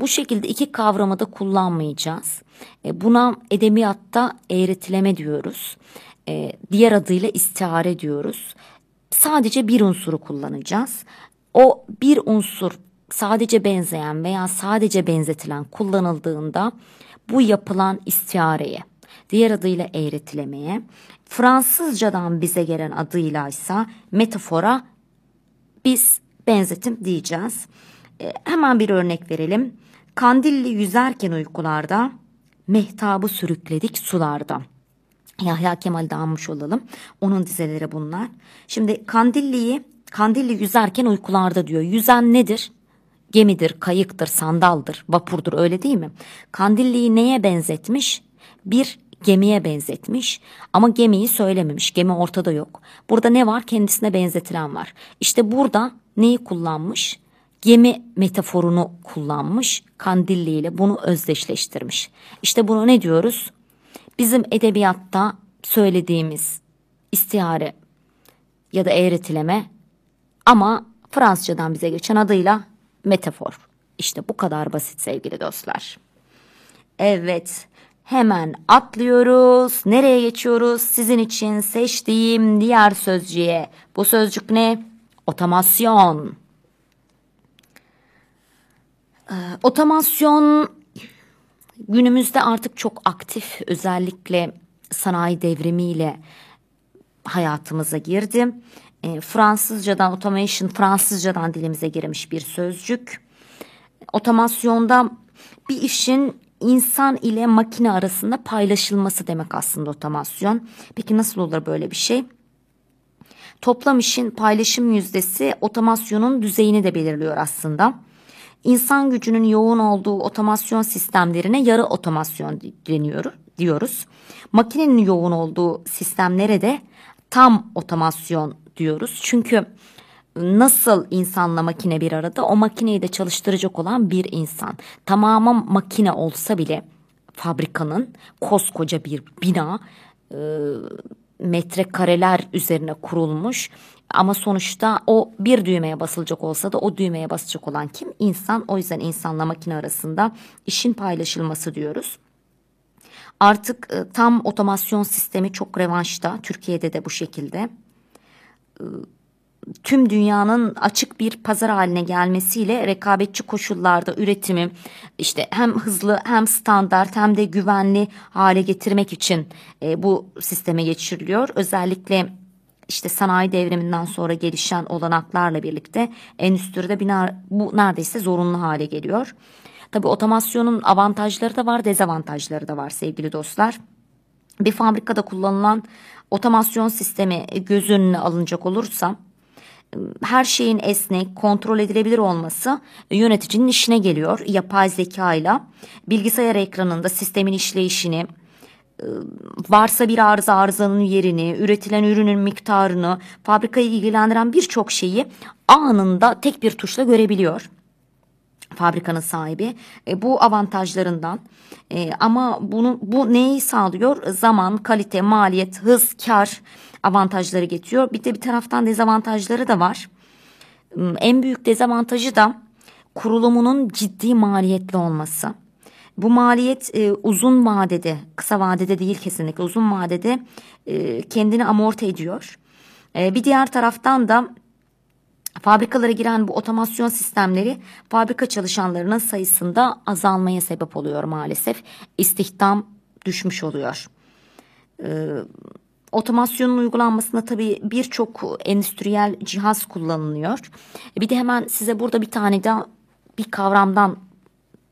bu şekilde iki kavramı da kullanmayacağız. E, buna edebiyatta eğretileme diyoruz e, diğer adıyla istihare diyoruz. Sadece bir unsuru kullanacağız. O bir unsur sadece benzeyen veya sadece benzetilen kullanıldığında bu yapılan istihareye, diğer adıyla eğretilemeye, Fransızcadan bize gelen adıyla ise metafora biz benzetim diyeceğiz. E, hemen bir örnek verelim. Kandilli yüzerken uykularda, mehtabı sürükledik sularda. Yahya Kemal'de anmış olalım. Onun dizeleri bunlar. Şimdi Kandilli'yi Kandilli yüzerken uykularda diyor. Yüzen nedir? Gemidir, kayıktır, sandaldır, vapurdur öyle değil mi? Kandilli'yi neye benzetmiş? Bir gemiye benzetmiş ama gemiyi söylememiş. Gemi ortada yok. Burada ne var? Kendisine benzetilen var. İşte burada neyi kullanmış? Gemi metaforunu kullanmış. Kandilli ile bunu özdeşleştirmiş. İşte bunu ne diyoruz? Bizim edebiyatta söylediğimiz istihare ya da eğretileme ama Fransızcadan bize geçen adıyla metafor. İşte bu kadar basit sevgili dostlar. Evet, hemen atlıyoruz. Nereye geçiyoruz? Sizin için seçtiğim diğer sözcüğe. Bu sözcük ne? Otomasyon. Ee, otomasyon günümüzde artık çok aktif özellikle sanayi devrimiyle hayatımıza girdi. E, Fransızcadan automation Fransızcadan dilimize girmiş bir sözcük. Otomasyonda bir işin insan ile makine arasında paylaşılması demek aslında otomasyon. Peki nasıl olur böyle bir şey? Toplam işin paylaşım yüzdesi otomasyonun düzeyini de belirliyor aslında. İnsan gücünün yoğun olduğu otomasyon sistemlerine yarı otomasyon deniyor diyoruz. Makinenin yoğun olduğu sistemlere de tam otomasyon diyoruz. Çünkü nasıl insanla makine bir arada o makineyi de çalıştıracak olan bir insan. Tamamen makine olsa bile fabrikanın koskoca bir bina metrekareler üzerine kurulmuş ama sonuçta o bir düğmeye basılacak olsa da o düğmeye basacak olan kim? İnsan. O yüzden insanla makine arasında işin paylaşılması diyoruz. Artık e, tam otomasyon sistemi çok revanşta. Türkiye'de de bu şekilde. E, tüm dünyanın açık bir pazar haline gelmesiyle rekabetçi koşullarda üretimi işte hem hızlı hem standart hem de güvenli hale getirmek için e, bu sisteme geçiriliyor. Özellikle işte sanayi devriminden sonra gelişen olanaklarla birlikte endüstride bina, bu neredeyse zorunlu hale geliyor. Tabi otomasyonun avantajları da var dezavantajları da var sevgili dostlar. Bir fabrikada kullanılan otomasyon sistemi göz önüne alınacak olursa her şeyin esnek, kontrol edilebilir olması yöneticinin işine geliyor. Yapay zeka ile bilgisayar ekranında sistemin işleyişini, varsa bir arıza arızanın yerini, üretilen ürünün miktarını, fabrikayı ilgilendiren birçok şeyi anında tek bir tuşla görebiliyor fabrikanın sahibi. E, bu avantajlarından e, ama bunu bu neyi sağlıyor? Zaman, kalite, maliyet, hız, kar avantajları getiriyor. Bir de bir taraftan dezavantajları da var. Hmm, en büyük dezavantajı da kurulumunun ciddi maliyetli olması. Bu maliyet e, uzun vadede, kısa vadede değil kesinlikle uzun vadede e, kendini amorti ediyor. E, bir diğer taraftan da Fabrikalara giren bu otomasyon sistemleri fabrika çalışanlarının sayısında azalmaya sebep oluyor maalesef. İstihdam düşmüş oluyor. Ee, otomasyonun uygulanmasında tabii birçok endüstriyel cihaz kullanılıyor. Bir de hemen size burada bir tane daha bir kavramdan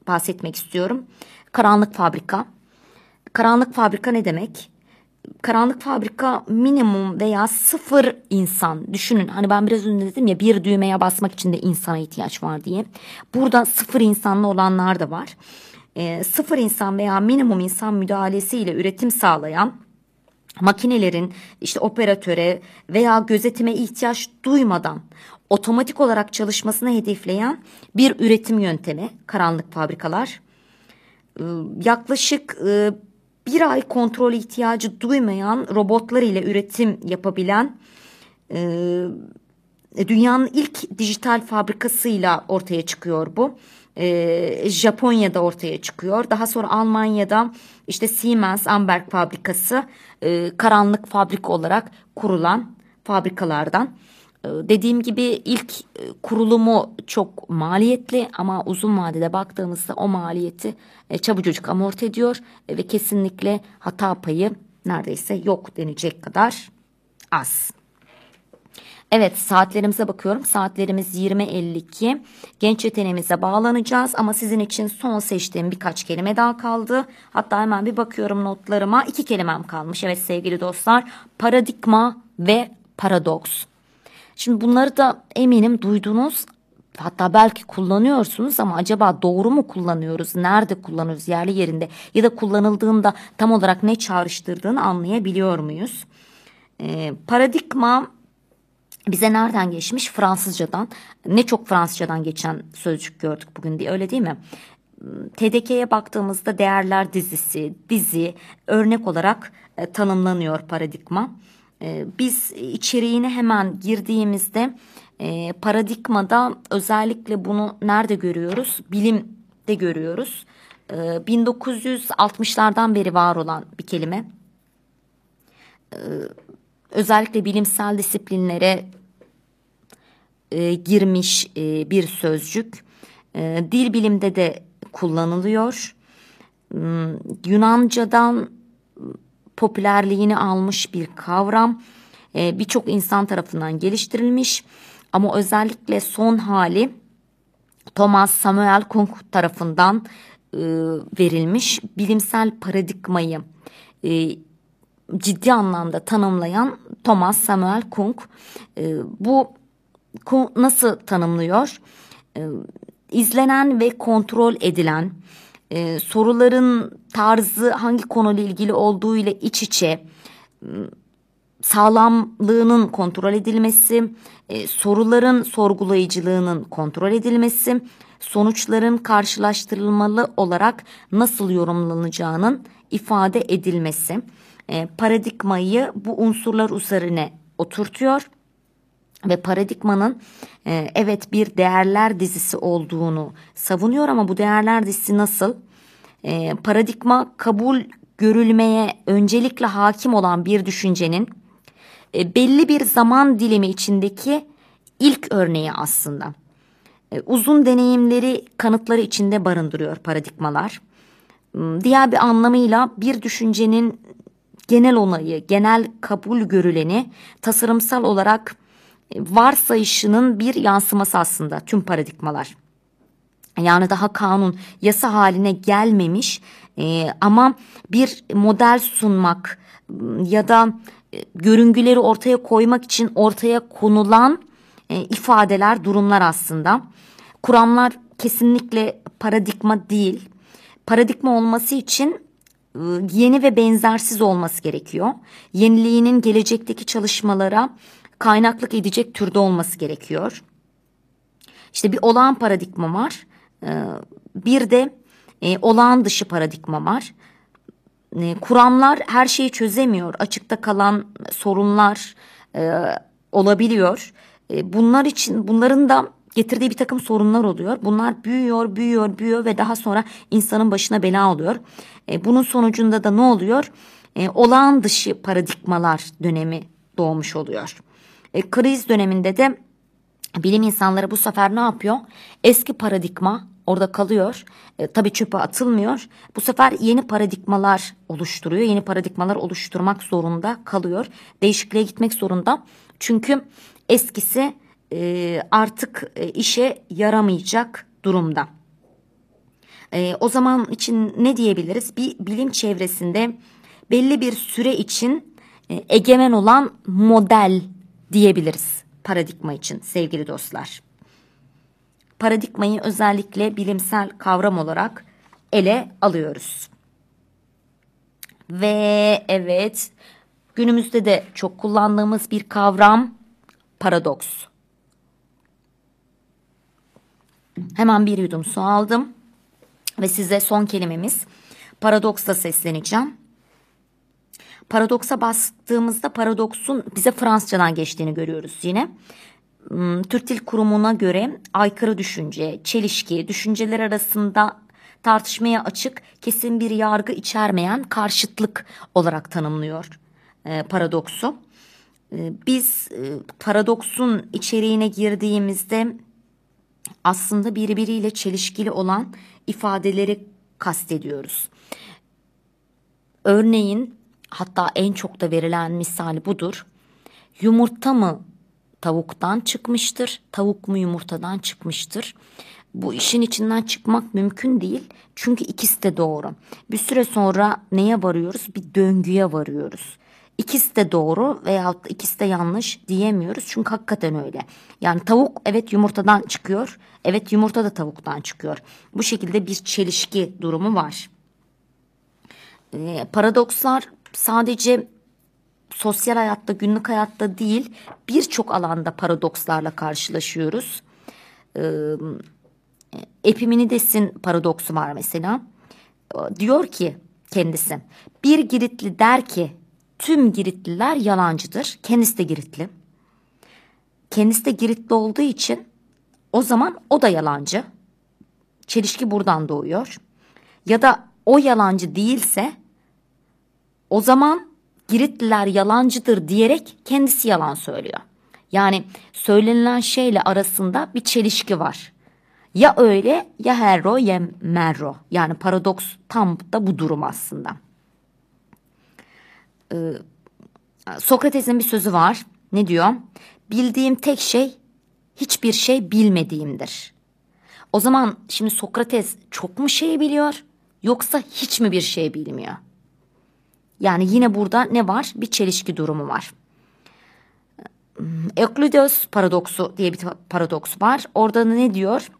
bahsetmek istiyorum. Karanlık fabrika. Karanlık fabrika ne demek? karanlık fabrika minimum veya sıfır insan düşünün hani ben biraz önce dedim ya bir düğmeye basmak için de insana ihtiyaç var diye burada sıfır insanlı olanlar da var e, sıfır insan veya minimum insan müdahalesiyle üretim sağlayan makinelerin işte operatöre veya gözetime ihtiyaç duymadan otomatik olarak çalışmasını hedefleyen bir üretim yöntemi karanlık fabrikalar yaklaşık bir ay kontrol ihtiyacı duymayan robotlar ile üretim yapabilen e, dünyanın ilk dijital fabrikasıyla ortaya çıkıyor bu. Japonya'da ortaya çıkıyor. Daha sonra Almanya'da işte Siemens Amberg fabrikası e, karanlık fabrika olarak kurulan fabrikalardan. Ee, dediğim gibi ilk e, kurulumu çok maliyetli ama uzun vadede baktığımızda o maliyeti e, çabucacık amorti ediyor e, ve kesinlikle hata payı neredeyse yok denecek kadar az. Evet saatlerimize bakıyorum. Saatlerimiz 20.52. Genç yeteneğimize bağlanacağız ama sizin için son seçtiğim birkaç kelime daha kaldı. Hatta hemen bir bakıyorum notlarıma. iki kelimem kalmış. Evet sevgili dostlar. Paradigma ve paradoks. Şimdi bunları da eminim duydunuz. Hatta belki kullanıyorsunuz ama acaba doğru mu kullanıyoruz? Nerede kullanıyoruz? Yerli yerinde ya da kullanıldığında tam olarak ne çağrıştırdığını anlayabiliyor muyuz? Ee, paradigma bize nereden geçmiş? Fransızcadan. Ne çok Fransızcadan geçen sözcük gördük bugün diye öyle değil mi? TDK'ye baktığımızda değerler dizisi, dizi örnek olarak e, tanımlanıyor paradigma. E, biz içeriğine hemen girdiğimizde e, paradigmada özellikle bunu nerede görüyoruz? Bilimde görüyoruz. E, 1960'lardan beri var olan bir kelime. E, özellikle bilimsel disiplinlere e, girmiş e, bir sözcük. E, dil bilimde de kullanılıyor. Hmm, Yunanca'dan popülerliğini almış bir kavram. E, Birçok insan tarafından geliştirilmiş ama özellikle son hali Thomas Samuel Kuhn tarafından e, verilmiş bilimsel paradigmayı e, ciddi anlamda tanımlayan Thomas Samuel Kuhn e, bu nasıl tanımlıyor? E, izlenen ve kontrol edilen e, soruların tarzı hangi konuyla ilgili olduğu ile iç içe sağlamlığının kontrol edilmesi, e, soruların sorgulayıcılığının kontrol edilmesi, sonuçların karşılaştırılmalı olarak nasıl yorumlanacağının ifade edilmesi, e, paradigmayı bu unsurlar üzerine oturtuyor ve paradigmanın e, evet bir değerler dizisi olduğunu savunuyor ama bu değerler dizisi nasıl? E, paradigma kabul görülmeye öncelikle hakim olan bir düşüncenin e, belli bir zaman dilimi içindeki ilk örneği aslında. E, uzun deneyimleri kanıtları içinde barındırıyor paradigmalar. Hmm, Diğer bir anlamıyla bir düşüncenin genel onayı, genel kabul görüleni tasarımsal olarak varsayışının bir yansıması aslında tüm paradigmalar. Yani daha kanun, yasa haline gelmemiş e, ama bir model sunmak m, ya da e, görüngüleri ortaya koymak için ortaya konulan e, ifadeler, durumlar aslında. Kuramlar kesinlikle paradigma değil. Paradigma olması için e, yeni ve benzersiz olması gerekiyor. Yeniliğinin gelecekteki çalışmalara kaynaklık edecek türde olması gerekiyor. İşte bir olağan paradigma var. Ee, Bir de e, olağan dışı paradigma var. E, Kuramlar her şeyi çözemiyor. Açıkta kalan sorunlar e, olabiliyor. E, Bunlar için bunların da getirdiği bir takım sorunlar oluyor. Bunlar büyüyor, büyüyor, büyüyor ve daha sonra insanın başına bela oluyor. Bunun sonucunda da ne oluyor? Olağan dışı paradigmalar dönemi doğmuş oluyor. E, kriz döneminde de bilim insanları bu sefer ne yapıyor? Eski paradigma orada kalıyor. E, tabii çöpe atılmıyor. Bu sefer yeni paradigmalar oluşturuyor. Yeni paradigmalar oluşturmak zorunda kalıyor. Değişikliğe gitmek zorunda. Çünkü eskisi e, artık e, işe yaramayacak durumda. E, o zaman için ne diyebiliriz? Bir bilim çevresinde belli bir süre için e, egemen olan model diyebiliriz paradigma için sevgili dostlar. Paradigmayı özellikle bilimsel kavram olarak ele alıyoruz. Ve evet günümüzde de çok kullandığımız bir kavram paradoks. Hemen bir yudum su aldım ve size son kelimemiz paradoksla sesleneceğim. Paradoksa bastığımızda paradoksun bize Fransızcadan geçtiğini görüyoruz yine. Hmm, Türk Dil Kurumu'na göre aykırı düşünce, çelişki, düşünceler arasında tartışmaya açık, kesin bir yargı içermeyen karşıtlık olarak tanımlıyor e, paradoksu. E, biz e, paradoksun içeriğine girdiğimizde aslında birbiriyle çelişkili olan ifadeleri kastediyoruz. Örneğin hatta en çok da verilen misali budur. Yumurta mı tavuktan çıkmıştır, tavuk mu yumurtadan çıkmıştır? Bu işin içinden çıkmak mümkün değil. Çünkü ikisi de doğru. Bir süre sonra neye varıyoruz? Bir döngüye varıyoruz. İkisi de doğru veyahut ikisi de yanlış diyemiyoruz. Çünkü hakikaten öyle. Yani tavuk evet yumurtadan çıkıyor. Evet yumurta da tavuktan çıkıyor. Bu şekilde bir çelişki durumu var. Ee, paradokslar sadece sosyal hayatta, günlük hayatta değil birçok alanda paradokslarla karşılaşıyoruz. Ee, Epiminides'in paradoksu var mesela. Diyor ki kendisi bir Giritli der ki tüm Giritliler yalancıdır. Kendisi de Giritli. Kendisi de Giritli olduğu için o zaman o da yalancı. Çelişki buradan doğuyor. Ya da o yalancı değilse o zaman Giritliler yalancıdır diyerek kendisi yalan söylüyor. Yani söylenilen şeyle arasında bir çelişki var. Ya öyle ya herro ya merro. Yani paradoks tam da bu durum aslında. Ee, Sokrates'in bir sözü var. Ne diyor? Bildiğim tek şey hiçbir şey bilmediğimdir. O zaman şimdi Sokrates çok mu şey biliyor yoksa hiç mi bir şey bilmiyor? Yani yine burada ne var? Bir çelişki durumu var. Euclides paradoksu diye bir paradoks var. Orada ne diyor?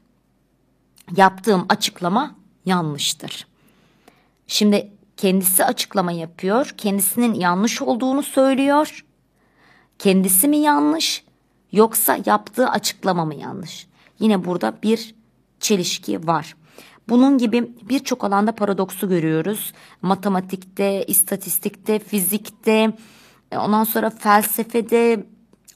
Yaptığım açıklama yanlıştır. Şimdi kendisi açıklama yapıyor. Kendisinin yanlış olduğunu söylüyor. Kendisi mi yanlış yoksa yaptığı açıklama mı yanlış? Yine burada bir çelişki var. Bunun gibi birçok alanda paradoksu görüyoruz. Matematikte, istatistikte, fizikte, ondan sonra felsefede,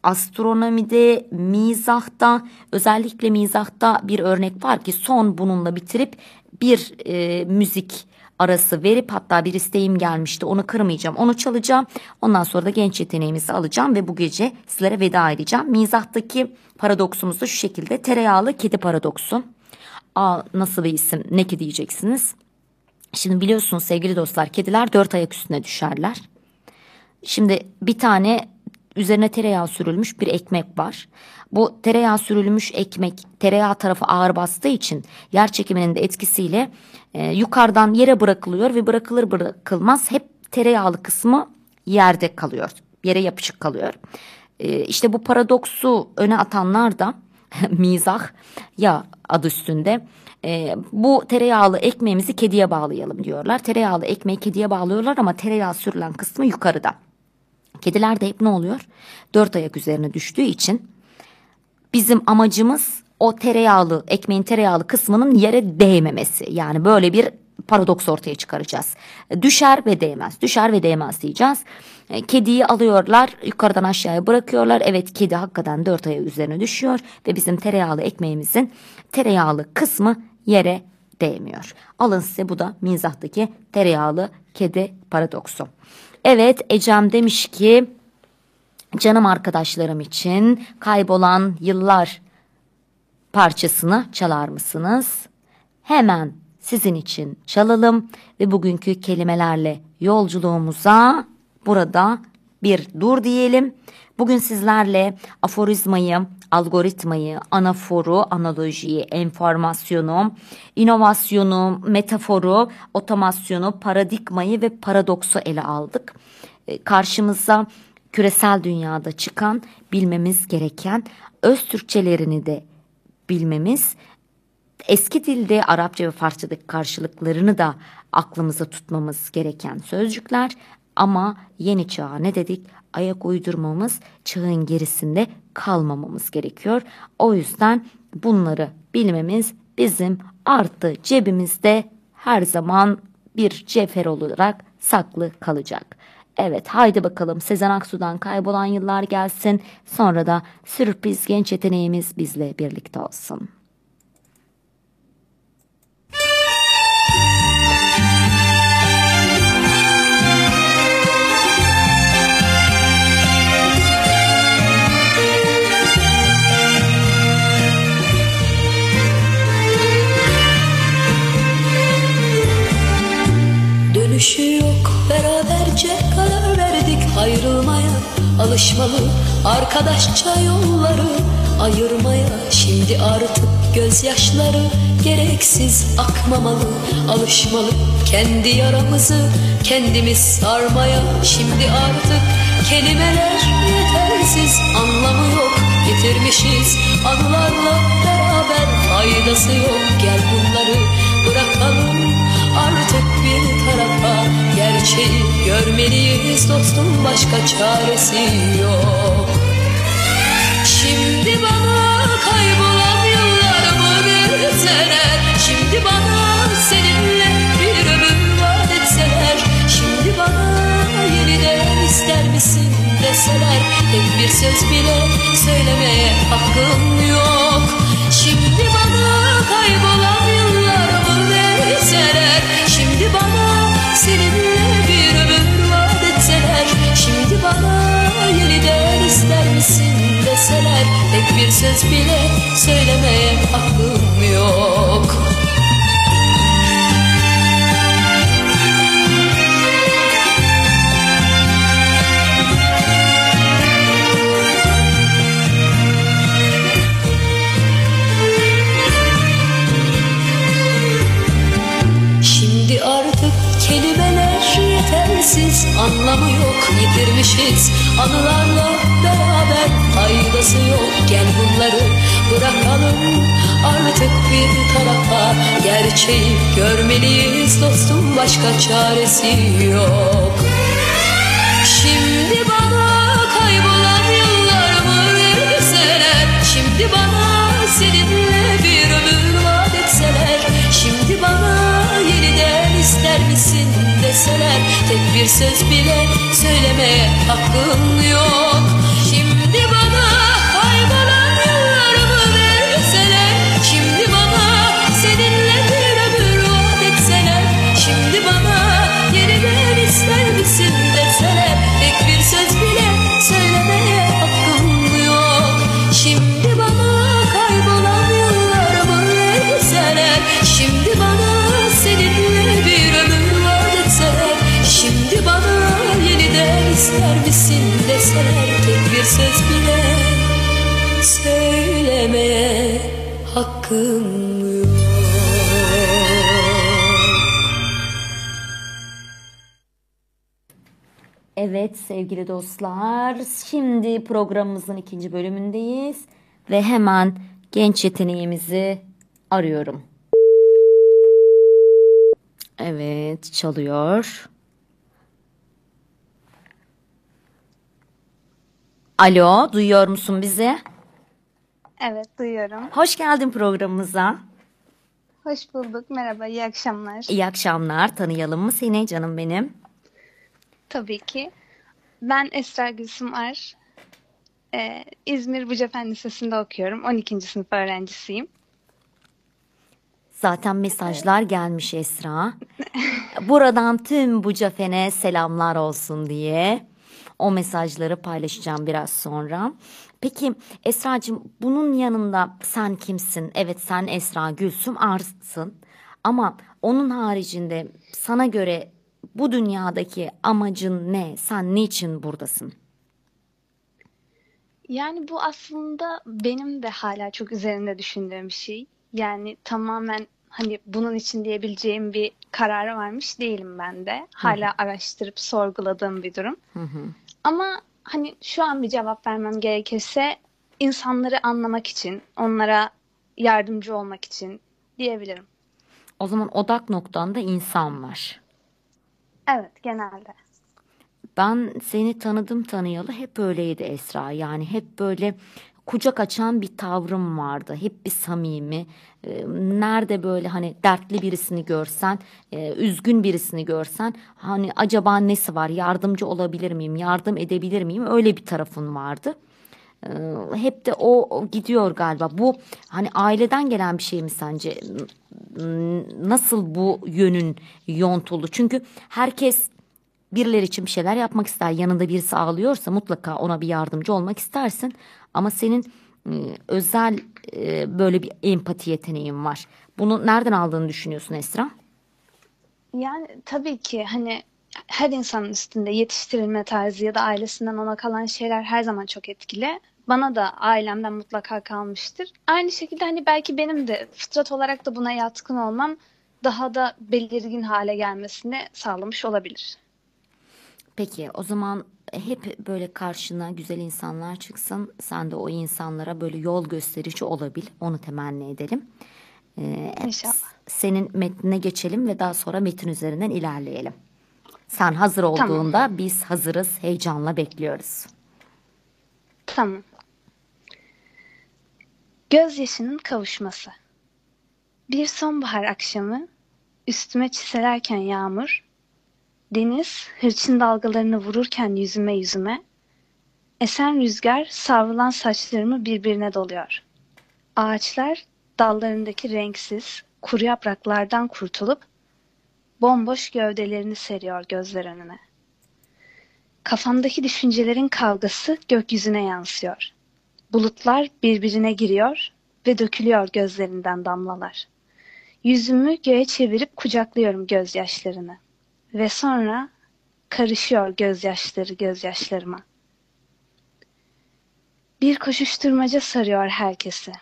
astronomide, mizahta, özellikle mizahta bir örnek var ki son bununla bitirip bir e, müzik arası verip hatta bir isteğim gelmişti. Onu kırmayacağım onu çalacağım. Ondan sonra da genç yeteneğimizi alacağım ve bu gece sizlere veda edeceğim. Mizahtaki paradoksumuz da şu şekilde. Tereyağlı kedi paradoksu Aa, nasıl bir isim ne ki diyeceksiniz şimdi biliyorsunuz sevgili dostlar kediler dört ayak üstüne düşerler şimdi bir tane üzerine tereyağı sürülmüş bir ekmek var. Bu tereyağı sürülmüş ekmek tereyağı tarafı ağır bastığı için yer çekiminin de etkisiyle e, yukarıdan yere bırakılıyor ve bırakılır bırakılmaz hep tereyağlı kısmı yerde kalıyor. Yere yapışık kalıyor. E, işte bu paradoksu öne atanlar da mizah ya adı üstünde e, bu tereyağlı ekmeğimizi kediye bağlayalım diyorlar. Tereyağlı ekmeği kediye bağlıyorlar ama tereyağı sürülen kısmı yukarıda. Kediler de hep ne oluyor? Dört ayak üzerine düştüğü için bizim amacımız o tereyağlı ekmeğin tereyağlı kısmının yere değmemesi. Yani böyle bir paradoks ortaya çıkaracağız. Düşer ve değmez, düşer ve değmez diyeceğiz. E, kediyi alıyorlar, yukarıdan aşağıya bırakıyorlar. Evet kedi hakikaten dört ayağı üzerine düşüyor ve bizim tereyağlı ekmeğimizin tereyağlı kısmı yere değmiyor. Alın size bu da mizahtaki tereyağlı kedi paradoksu. Evet Ecem demiş ki canım arkadaşlarım için kaybolan yıllar parçasını çalar mısınız? Hemen sizin için çalalım ve bugünkü kelimelerle yolculuğumuza burada bir dur diyelim. Bugün sizlerle aforizmayı, algoritmayı, anaforu, analojiyi, enformasyonu, inovasyonu, metaforu, otomasyonu, paradigmayı ve paradoksu ele aldık. E, karşımıza küresel dünyada çıkan bilmemiz gereken öz Türkçelerini de bilmemiz, eski dilde Arapça ve Farsçadaki karşılıklarını da aklımıza tutmamız gereken sözcükler ama yeni çağa ne dedik? Ayak uydurmamız, çağın gerisinde kalmamamız gerekiyor. O yüzden bunları bilmemiz bizim artı cebimizde her zaman bir cevher olarak saklı kalacak. Evet haydi bakalım Sezen Aksu'dan kaybolan yıllar gelsin. Sonra da sürpriz genç yeteneğimiz bizle birlikte olsun. Alışmalı arkadaşça yolları ayırmaya. Şimdi artık gözyaşları gereksiz akmamalı. Alışmalı kendi yaramızı kendimiz sarmaya. Şimdi artık kelimeler yetersiz anlamı yok. Yitirmişiz anılarla beraber faydası yok. Gel bunları bırakalım artık bir tarafa Gerçeği görmeliyiz dostum başka çaresi yok. Şimdi bana kaybolan yıllarımı verseler Şimdi bana seninle bir ömür vaat etseler? Şimdi bana yeniden Tek bir söz bile söylemeye hakkım yok. Şimdi bana kaybolan yıllarımı verseler Şimdi bana seninle misin deseler Tek bir söz bile söylemeye hakkım yok. Şimdi artık kelimeler yetersiz Anlamı yok yitirmişiz Anılarla beraber faydası yok Gel bunları bırakalım. Artık bir tarafa Gerçeği görmeliyiz dostum başka çaresi yok Tek bir söz bile söylemeye hakkım yok ister misin deseler Tek bir söz bile söylemeye hakkım Evet sevgili dostlar, şimdi programımızın ikinci bölümündeyiz ve hemen genç yeteneğimizi arıyorum. Evet, çalıyor. Alo, duyuyor musun bizi? Evet duyuyorum. Hoş geldin programımıza. Hoş bulduk. Merhaba, iyi akşamlar. İyi akşamlar. Tanıyalım mı seni canım benim? Tabii ki. Ben Esra Gülsüm Ar. Ee, İzmir Bucafen Lisesi'nde okuyorum. 12. sınıf öğrencisiyim. Zaten mesajlar gelmiş Esra. Buradan tüm bu cafene selamlar olsun diye. O mesajları paylaşacağım biraz sonra. Peki Esra'cığım bunun yanında sen kimsin? Evet sen Esra Gülsüm Arsın. Ama onun haricinde sana göre bu dünyadaki amacın ne? Sen niçin buradasın? Yani bu aslında benim de hala çok üzerinde düşündüğüm bir şey. Yani tamamen hani bunun için diyebileceğim bir karara varmış değilim ben de. Hala araştırıp sorguladığım bir durum. Ama hani şu an bir cevap vermem gerekirse insanları anlamak için, onlara yardımcı olmak için diyebilirim. O zaman odak noktanda insan var. Evet, genelde. Ben seni tanıdım tanıyalı hep öyleydi Esra. Yani hep böyle kucak açan bir tavrım vardı. Hep bir samimi. Ee, Nerede böyle hani dertli birisini görsen, e, üzgün birisini görsen hani acaba nesi var? Yardımcı olabilir miyim? Yardım edebilir miyim? Öyle bir tarafın vardı. Ee, Hep de o gidiyor galiba. Bu hani aileden gelen bir şey mi sence? Nasıl bu yönün yontuldu? Çünkü herkes birileri için bir şeyler yapmak ister. Yanında birisi ağlıyorsa mutlaka ona bir yardımcı olmak istersin. Ama senin özel böyle bir empati yeteneğin var. Bunu nereden aldığını düşünüyorsun Esra? Yani tabii ki hani her insanın üstünde yetiştirilme tarzı ya da ailesinden ona kalan şeyler her zaman çok etkili. Bana da ailemden mutlaka kalmıştır. Aynı şekilde hani belki benim de fıtrat olarak da buna yatkın olmam daha da belirgin hale gelmesini sağlamış olabilir. Peki o zaman hep böyle karşına güzel insanlar çıksın. Sen de o insanlara böyle yol gösterici olabil. Onu temenni edelim. Ee, İnşallah. Senin metnine geçelim ve daha sonra metin üzerinden ilerleyelim. Sen hazır olduğunda biz hazırız, heyecanla bekliyoruz. Tamam. Gözyaşının kavuşması. Bir sonbahar akşamı üstüme çiselerken yağmur, deniz hırçın dalgalarını vururken yüzüme yüzüme, Esen rüzgar savrulan saçlarımı birbirine doluyor. Ağaçlar dallarındaki renksiz, kuru yapraklardan kurtulup bomboş gövdelerini seriyor gözler önüne. Kafamdaki düşüncelerin kavgası gökyüzüne yansıyor. Bulutlar birbirine giriyor ve dökülüyor gözlerinden damlalar. Yüzümü göğe çevirip kucaklıyorum gözyaşlarını. Ve sonra karışıyor gözyaşları gözyaşlarıma. Bir koşuşturmaca sarıyor herkesi.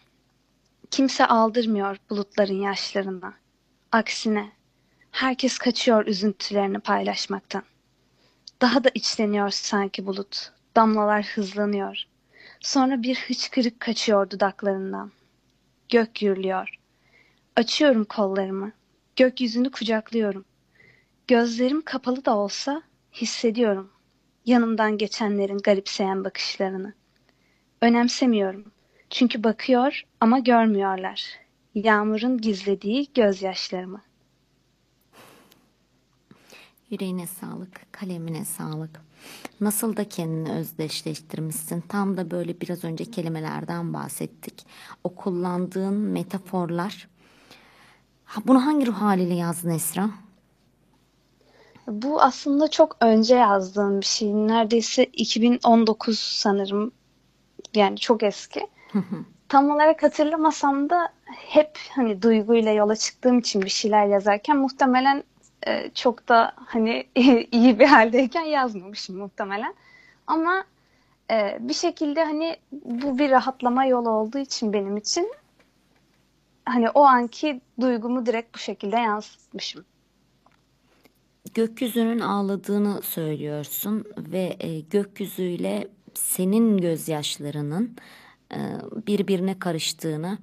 Kimse aldırmıyor bulutların yaşlarına. Aksine herkes kaçıyor üzüntülerini paylaşmaktan. Daha da içleniyor sanki bulut. Damlalar hızlanıyor. Sonra bir hıçkırık kaçıyor dudaklarından. Gök gürlüyor. Açıyorum kollarımı. Gökyüzünü kucaklıyorum. Gözlerim kapalı da olsa hissediyorum. Yanımdan geçenlerin garipseyen bakışlarını. Önemsemiyorum. Çünkü bakıyor ama görmüyorlar. Yağmurun gizlediği gözyaşlarımı. Yüreğine sağlık, kalemine sağlık. Nasıl da kendini özdeşleştirmişsin. Tam da böyle biraz önce kelimelerden bahsettik. O kullandığın metaforlar. Bunu hangi ruh haliyle yazdın Esra? Bu aslında çok önce yazdığım bir şey. Neredeyse 2019 sanırım. Yani çok eski. Tam olarak hatırlamasam da hep hani duyguyla yola çıktığım için bir şeyler yazarken muhtemelen e, çok da hani iyi bir haldeyken yazmamışım muhtemelen. Ama e, bir şekilde hani bu bir rahatlama yolu olduğu için benim için hani o anki duygumu direkt bu şekilde yansıtmışım. Gökyüzünün ağladığını söylüyorsun ve e, gökyüzüyle senin gözyaşlarının e, birbirine karıştığını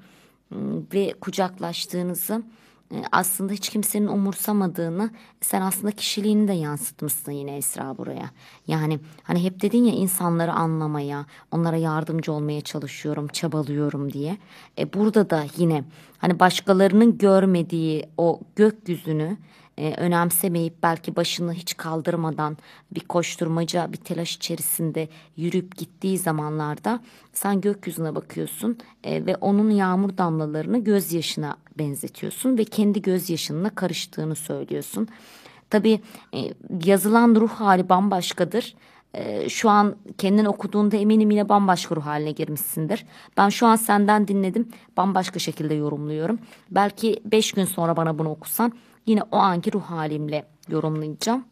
ve kucaklaştığınızı e, aslında hiç kimsenin umursamadığını sen aslında kişiliğini de yansıtmışsın yine Esra buraya. Yani hani hep dedin ya insanları anlamaya, onlara yardımcı olmaya çalışıyorum, çabalıyorum diye. E burada da yine hani başkalarının görmediği o gökyüzünü e, önemsemeyip belki başını hiç kaldırmadan bir koşturmaca, bir telaş içerisinde yürüyüp gittiği zamanlarda sen gökyüzüne bakıyorsun e, ve onun yağmur damlalarını gözyaşına benzetiyorsun ve kendi gözyaşınla karıştığını söylüyorsun. Tabii e, yazılan ruh hali bambaşkadır. E, şu an kendin okuduğunda eminim yine bambaşka ruh haline girmişsindir. Ben şu an senden dinledim bambaşka şekilde yorumluyorum. Belki beş gün sonra bana bunu okusan yine o anki ruh halimle yorumlayacağım.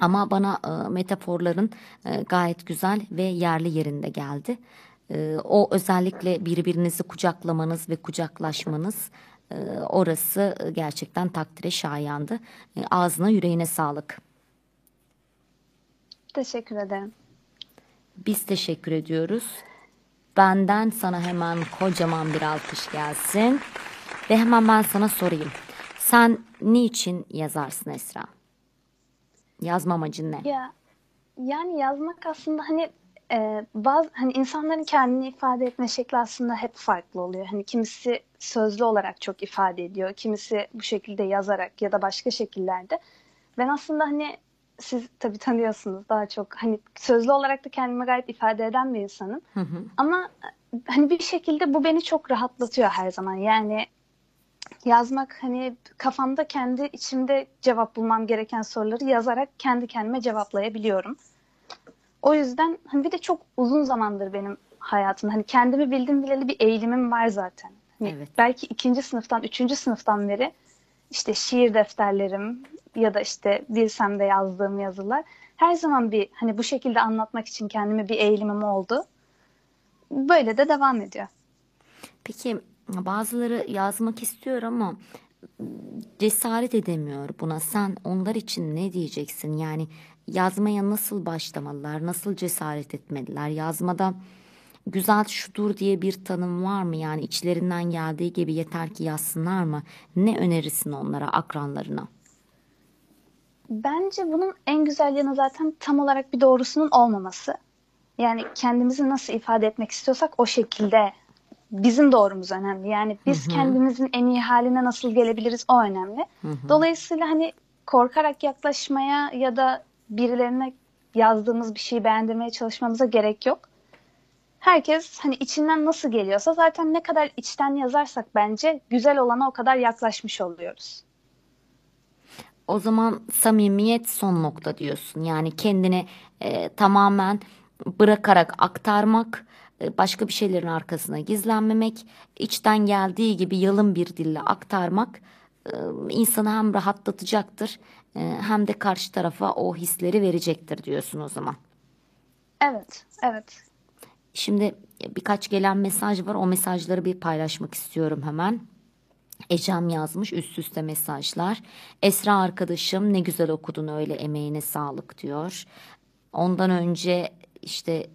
Ama bana e, metaforların e, gayet güzel ve yerli yerinde geldi. E, o özellikle birbirinizi kucaklamanız ve kucaklaşmanız e, orası gerçekten takdire şayandı. E, ağzına yüreğine sağlık. Teşekkür ederim. Biz teşekkür ediyoruz. Benden sana hemen kocaman bir alkış gelsin. Ve hemen ben sana sorayım. Sen niçin yazarsın Esra? Yazma amacın ne? Ya yani yazmak aslında hani e, bazı hani insanların kendini ifade etme şekli aslında hep farklı oluyor. Hani kimisi sözlü olarak çok ifade ediyor, kimisi bu şekilde yazarak ya da başka şekillerde. Ben aslında hani siz tabii tanıyorsunuz daha çok hani sözlü olarak da kendimi gayet ifade eden bir insanım. Ama hani bir şekilde bu beni çok rahatlatıyor her zaman. Yani yazmak hani kafamda kendi içimde cevap bulmam gereken soruları yazarak kendi kendime cevaplayabiliyorum. O yüzden hani bir de çok uzun zamandır benim hayatımda hani kendimi bildim bileli bir eğilimim var zaten. Hani Evet. Belki ikinci sınıftan, üçüncü sınıftan beri işte şiir defterlerim ya da işte bilsem de yazdığım yazılar her zaman bir hani bu şekilde anlatmak için kendime bir eğilimim oldu. Böyle de devam ediyor. Peki bazıları yazmak istiyor ama cesaret edemiyor buna. Sen onlar için ne diyeceksin? Yani yazmaya nasıl başlamalılar? Nasıl cesaret etmeliler? Yazmada güzel şudur diye bir tanım var mı? Yani içlerinden geldiği gibi yeter ki yazsınlar mı? Ne önerirsin onlara, akranlarına? Bence bunun en güzel yanı zaten tam olarak bir doğrusunun olmaması. Yani kendimizi nasıl ifade etmek istiyorsak o şekilde bizim doğrumuz önemli. Yani biz kendimizin en iyi haline nasıl gelebiliriz o önemli. Dolayısıyla hani korkarak yaklaşmaya ya da birilerine yazdığımız bir şeyi beğendirmeye çalışmamıza gerek yok. herkes hani içinden nasıl geliyorsa zaten ne kadar içten yazarsak bence güzel olana o kadar yaklaşmış oluyoruz. O zaman samimiyet son nokta diyorsun. Yani kendini e, tamamen bırakarak aktarmak, başka bir şeylerin arkasına gizlenmemek, içten geldiği gibi yalın bir dille aktarmak e, insanı hem rahatlatacaktır e, hem de karşı tarafa o hisleri verecektir diyorsun o zaman. Evet, evet. Şimdi birkaç gelen mesaj var. O mesajları bir paylaşmak istiyorum hemen. Ecem yazmış üst üste mesajlar. Esra arkadaşım ne güzel okudun öyle emeğine sağlık diyor. Ondan önce işte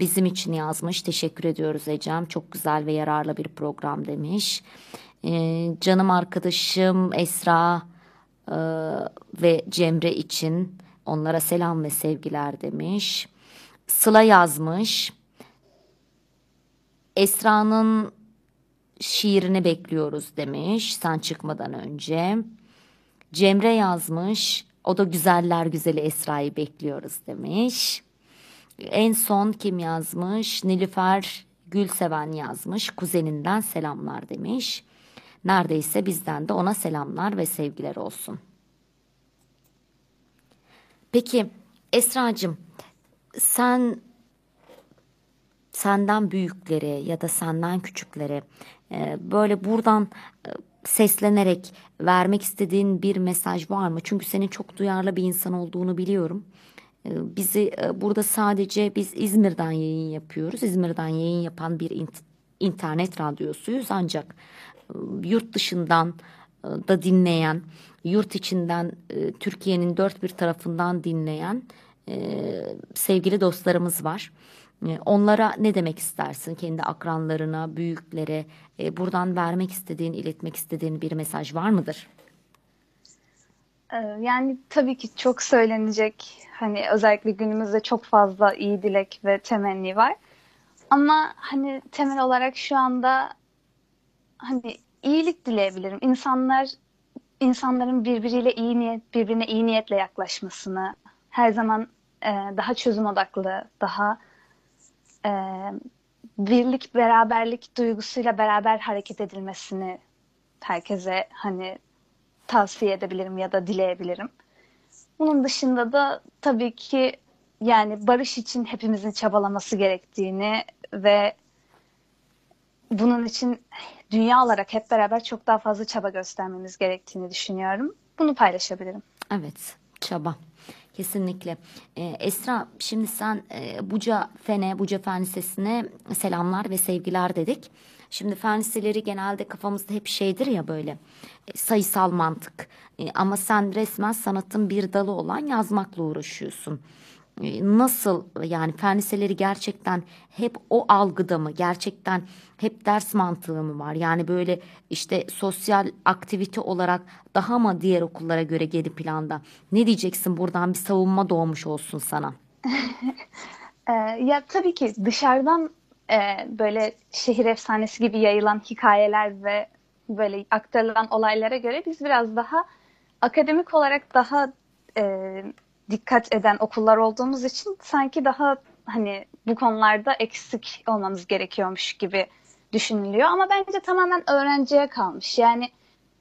bizim için yazmış. Teşekkür ediyoruz Ecem. Çok güzel ve yararlı bir program demiş. Ee, canım arkadaşım Esra e, ve Cemre için onlara selam ve sevgiler demiş. Sıla yazmış. Esra'nın şiirini bekliyoruz demiş sen çıkmadan önce. Cemre yazmış. O da güzeller güzeli Esra'yı bekliyoruz demiş. En son kim yazmış? Nilüfer Gülseven yazmış. Kuzeninden selamlar demiş. Neredeyse bizden de ona selamlar ve sevgiler olsun. Peki Esra'cığım sen senden büyüklere ya da senden küçüklere e, böyle buradan e, seslenerek vermek istediğin bir mesaj var mı? Çünkü senin çok duyarlı bir insan olduğunu biliyorum. E, Bizi e, burada sadece biz İzmir'den yayın yapıyoruz. İzmir'den yayın yapan bir int- internet radyosuyuz ancak e, yurt dışından e, da dinleyen, yurt içinden Türkiye'nin dört bir tarafından dinleyen sevgili dostlarımız var. Onlara ne demek istersin? Kendi akranlarına, büyüklere buradan vermek istediğin, iletmek istediğin bir mesaj var mıdır? Ee, Yani tabii ki çok söylenecek hani özellikle günümüzde çok fazla iyi dilek ve temenni var. Ama hani temel olarak şu anda hani iyilik dileyebilirim. İnsanlar insanların birbiriyle iyi niyet birbirine iyi niyetle yaklaşmasını, her zaman e, daha çözüm odaklı, daha e, birlik beraberlik duygusuyla beraber hareket edilmesini herkese hani tavsiye edebilirim ya da dileyebilirim. Bunun dışında da tabii ki yani barış için hepimizin çabalaması gerektiğini ve bunun için dünya olarak hep beraber çok daha fazla çaba göstermemiz gerektiğini düşünüyorum. Bunu paylaşabilirim. Evet, çaba. Kesinlikle. Ee, Esra, şimdi sen e, Buca Fene, Buca Fen Lisesi'ne selamlar ve sevgiler dedik. Şimdi fen liseleri genelde kafamızda hep şeydir ya böyle e, sayısal mantık. E, ama sen resmen sanatın bir dalı olan yazmakla uğraşıyorsun. E, Nasıl yani fen liseleri gerçekten hep o algıda mı? Gerçekten hep ders mantığı mı var? Yani böyle işte sosyal aktivite olarak daha mı diğer okullara göre geri planda? Ne diyeceksin buradan bir savunma doğmuş olsun sana. Ee, ya tabii ki dışarıdan e, böyle şehir efsanesi gibi yayılan hikayeler ve böyle aktarılan olaylara göre biz biraz daha akademik olarak daha e, dikkat eden okullar olduğumuz için sanki daha hani bu konularda eksik olmamız gerekiyormuş gibi düşünülüyor. Ama bence tamamen öğrenciye kalmış. Yani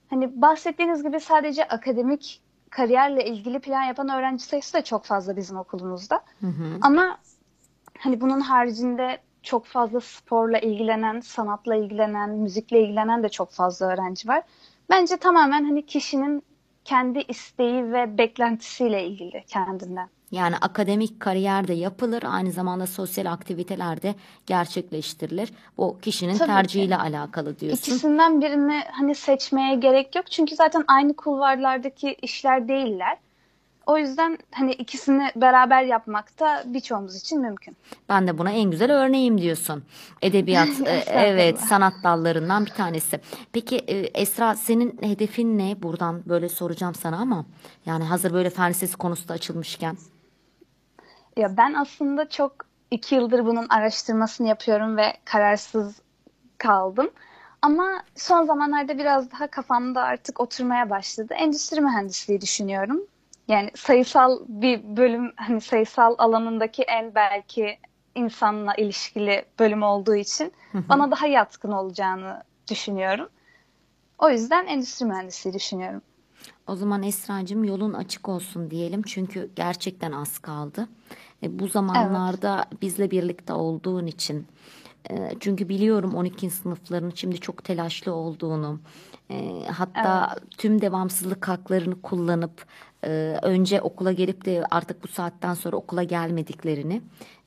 hani bahsettiğiniz gibi sadece akademik kariyerle ilgili plan yapan öğrenci sayısı da çok fazla bizim okulumuzda. Ama hani bunun haricinde çok fazla sporla ilgilenen, sanatla ilgilenen, müzikle ilgilenen de çok fazla öğrenci var. Bence tamamen hani kişinin kendi isteği ve beklentisiyle ilgili kendinden. Yani akademik kariyer de yapılır, aynı zamanda sosyal aktiviteler de gerçekleştirilir. Bu kişinin Tabii ki. tercihiyle alakalı diyorsun. İkisinden birini hani seçmeye gerek yok. Çünkü zaten aynı kulvarlardaki işler değiller. O yüzden hani ikisini beraber yapmak da birçoğumuz için mümkün. Ben de buna en güzel örneğim diyorsun. Edebiyat, e, evet, sanat dallarından bir tanesi. Peki e, Esra senin hedefin ne? Buradan böyle soracağım sana ama yani hazır böyle fen lisesi konusu da açılmışken. Ya ben aslında çok iki yıldır bunun araştırmasını yapıyorum ve kararsız kaldım. Ama son zamanlarda biraz daha kafamda artık oturmaya başladı. Endüstri mühendisliği düşünüyorum. Yani sayısal bir bölüm, hani sayısal alanındaki en belki insanla ilişkili bölüm olduğu için bana daha yatkın olacağını düşünüyorum. O yüzden endüstri mühendisliği düşünüyorum. O zaman Esra'cığım yolun açık olsun diyelim çünkü gerçekten az kaldı. E, bu zamanlarda bizle birlikte olduğun için e, çünkü biliyorum 12. sınıfların şimdi çok telaşlı olduğunu e, hatta tüm devamsızlık haklarını kullanıp e, önce okula gelip de artık bu saatten sonra okula gelmediklerini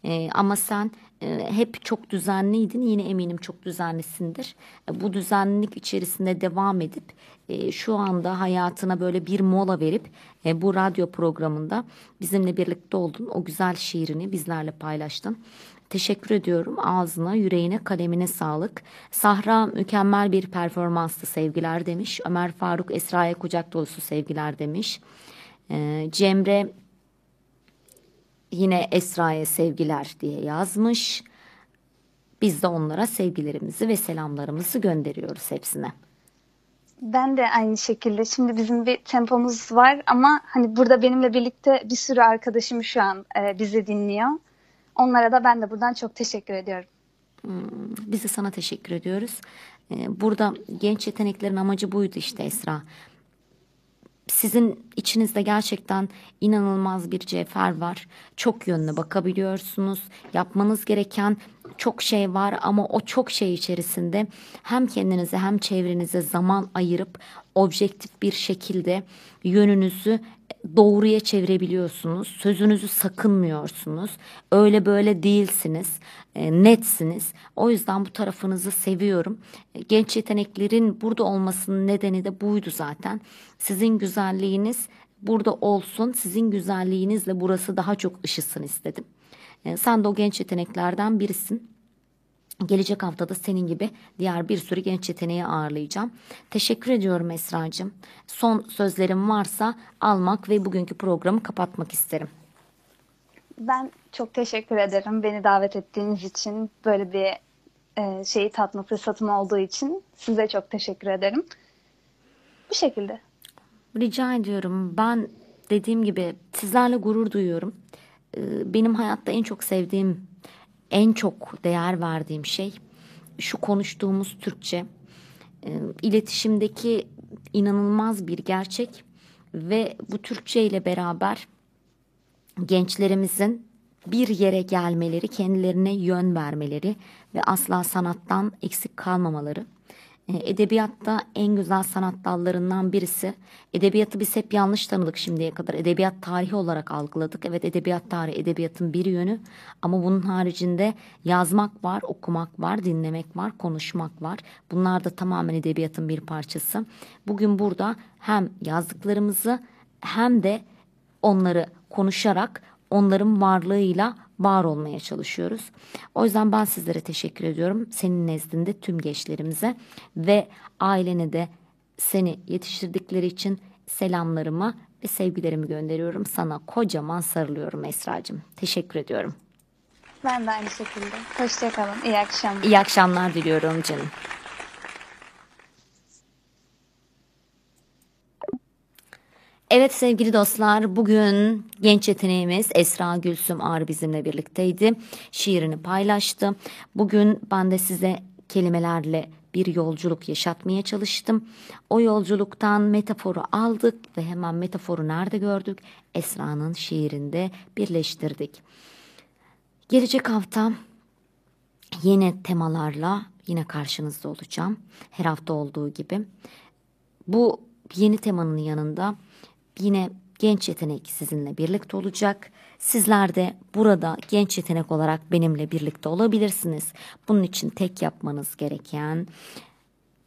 e, ama sen e, hep çok düzenliydin yine eminim çok düzenlisindir. E, bu düzenlilik içerisinde devam edip e, şu anda hayatına böyle bir mola verip e, bu radyo programında bizimle birlikte oldun. O güzel şiirini bizlerle paylaştın. Teşekkür ediyorum. Ağzına, yüreğine, kalemine sağlık. Sahra mükemmel bir performanstı sevgiler demiş. Ömer Faruk Esra'ya kucak dolusu sevgiler demiş. Ee, Cemre yine Esra'ya sevgiler diye yazmış. Biz de onlara sevgilerimizi ve selamlarımızı gönderiyoruz hepsine. Ben de aynı şekilde. Şimdi bizim bir tempomuz var ama hani burada benimle birlikte bir sürü arkadaşım şu an e, bizi dinliyor. Onlara da ben de buradan çok teşekkür ediyorum. Biz de sana teşekkür ediyoruz. Ee, Burada genç yeteneklerin amacı buydu işte Esra. Sizin içinizde gerçekten inanılmaz bir cevher var. Çok yönlü bakabiliyorsunuz. Yapmanız gereken çok şey var ama o çok şey içerisinde hem kendinize hem çevrenize zaman ayırıp objektif bir şekilde yönünüzü doğruya çevirebiliyorsunuz. Sözünüzü sakınmıyorsunuz. Öyle böyle değilsiniz. E, netsiniz. O yüzden bu tarafınızı seviyorum. E, Genç yeteneklerin burada olmasının nedeni de buydu zaten. Sizin güzelliğiniz burada olsun. Sizin güzelliğinizle burası daha çok ışısın istedim. E, Sen de o genç yeteneklerden birisin. Gelecek haftada senin gibi diğer bir sürü genç yeteneği ağırlayacağım. Teşekkür ediyorum Esra'cığım. Son sözlerim varsa almak ve bugünkü programı kapatmak isterim. Ben çok teşekkür ederim beni davet ettiğiniz için. Böyle bir e, şeyi tatma fırsatım olduğu için size çok teşekkür ederim. Bu şekilde. Rica ediyorum. Ben dediğim gibi sizlerle gurur duyuyorum. Ee, Benim hayatta en çok sevdiğim, en çok değer verdiğim şey şu konuştuğumuz Türkçe. Ee, İletişimdeki inanılmaz bir gerçek ve bu Türkçe ile beraber gençlerimizin bir yere gelmeleri, kendilerine yön vermeleri ve asla sanattan eksik kalmamaları. E, Edebiyatta en güzel sanat dallarından birisi. Edebiyatı biz hep yanlış tanıdık şimdiye kadar. Edebiyat tarihi olarak algıladık. Evet edebiyat tarihi edebiyatın bir yönü. Ama bunun haricinde yazmak var, okumak var, dinlemek var, konuşmak var. Bunlar da tamamen edebiyatın bir parçası. Bugün burada hem yazdıklarımızı hem de onları konuşarak onların varlığıyla var olmaya çalışıyoruz. O yüzden ben sizlere teşekkür ediyorum. Senin nezdinde tüm gençlerimize ve ailene de seni yetiştirdikleri için selamlarımı ve sevgilerimi gönderiyorum. Sana kocaman sarılıyorum Esra'cığım. Teşekkür ediyorum. Ben de aynı şekilde. Hoşçakalın. İyi akşamlar. İyi akşamlar diliyorum canım. Evet sevgili dostlar bugün genç yeteneğimiz Esra Gülsüm Ağrı bizimle birlikteydi. Şiirini paylaştı. Bugün ben de size kelimelerle bir yolculuk yaşatmaya çalıştım. O yolculuktan metaforu aldık ve hemen metaforu nerede gördük? Esra'nın şiirinde birleştirdik. Gelecek hafta yeni temalarla yine karşınızda olacağım. Her hafta olduğu gibi. Bu yeni temanın yanında yine genç yetenek sizinle birlikte olacak. Sizler de burada genç yetenek olarak benimle birlikte olabilirsiniz. Bunun için tek yapmanız gereken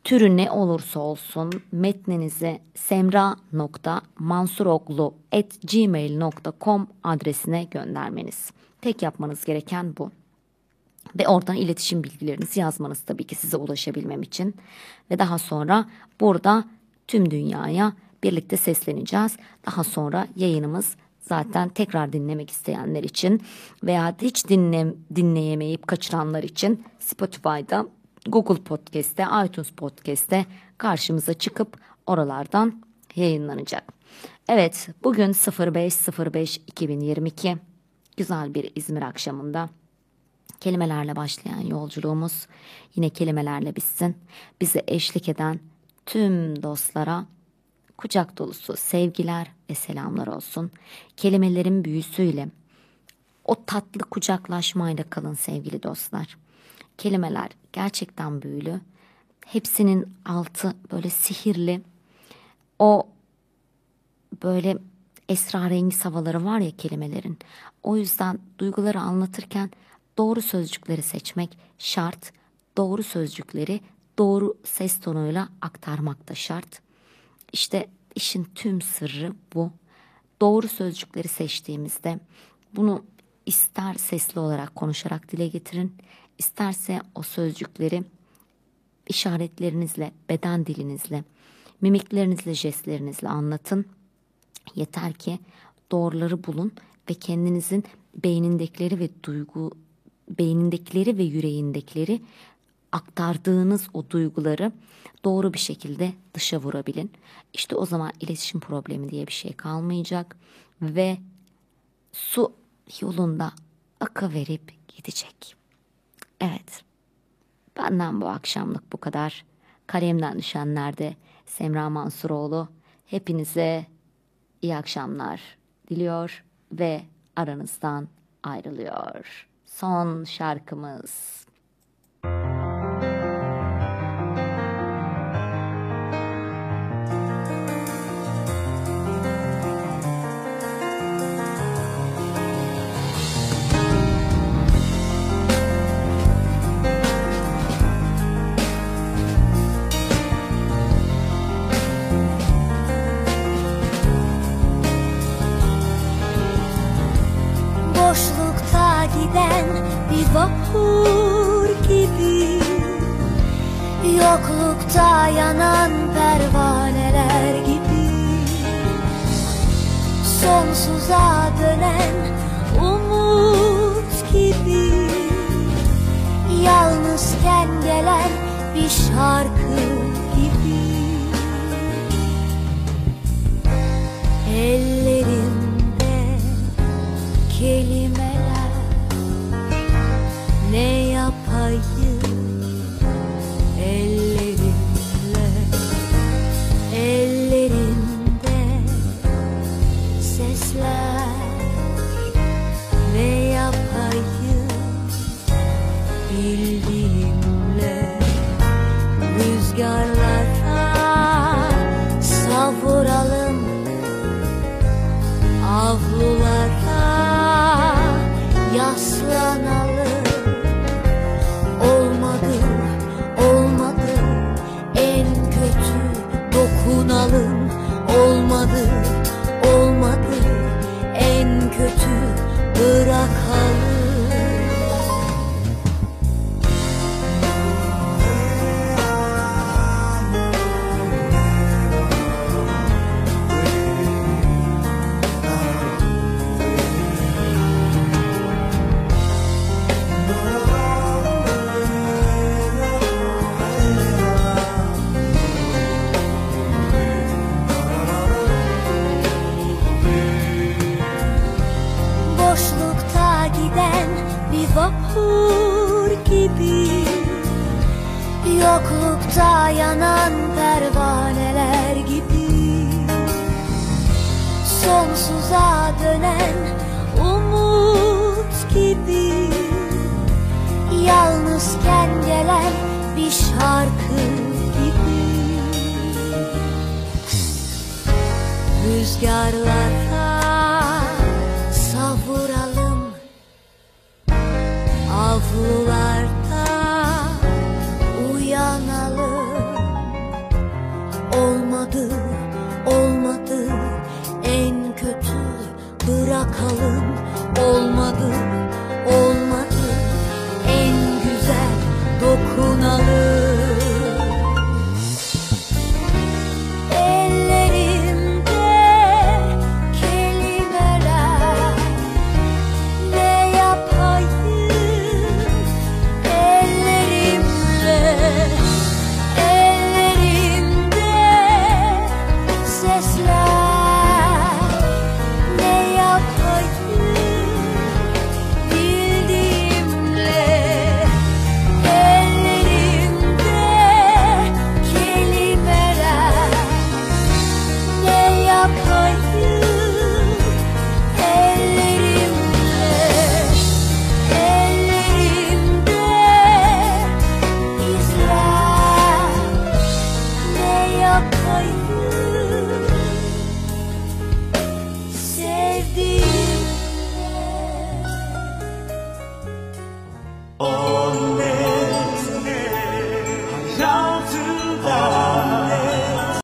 türü ne olursa olsun metninizi semra.mansuroglu.gmail.com adresine göndermeniz. Tek yapmanız gereken bu. Ve oradan iletişim bilgilerinizi yazmanız tabii ki size ulaşabilmem için. Ve daha sonra burada tüm dünyaya birlikte sesleneceğiz. Daha sonra yayınımız zaten tekrar dinlemek isteyenler için veya hiç dinle, dinleyemeyip kaçıranlar için Spotify'da, Google Podcast'te, iTunes Podcast'te karşımıza çıkıp oralardan yayınlanacak. Evet, bugün 05.05.2022 güzel bir İzmir akşamında Kelimelerle başlayan yolculuğumuz yine kelimelerle bitsin. Bize eşlik eden tüm dostlara kucak dolusu sevgiler ve selamlar olsun. Kelimelerin büyüsüyle o tatlı kucaklaşmayla kalın sevgili dostlar. Kelimeler gerçekten büyülü. Hepsinin altı böyle sihirli. O böyle esrarengiz havaları var ya kelimelerin. O yüzden duyguları anlatırken doğru sözcükleri seçmek şart. Doğru sözcükleri doğru ses tonuyla aktarmak da şart. İşte işin tüm sırrı bu. Doğru sözcükleri seçtiğimizde bunu ister sesli olarak konuşarak dile getirin, isterse o sözcükleri işaretlerinizle, beden dilinizle, mimiklerinizle, jestlerinizle anlatın. Yeter ki doğruları bulun ve kendinizin beynindekileri ve duygu beynindekileri ve yüreğindekileri aktardığınız o duyguları doğru bir şekilde dışa vurabilin. İşte o zaman iletişim problemi diye bir şey kalmayacak ve su yolunda aka verip gidecek. Evet. Benden bu akşamlık bu kadar. Kalemden düşenlerde Semra Mansuroğlu hepinize iyi akşamlar diliyor ve aranızdan ayrılıyor. Son şarkımız. Yoklukta yanan pervaneler gibi Sonsuza dönen umut gibi Yalnızken gelen bir şarkı gibi. Ellerimde kelimeler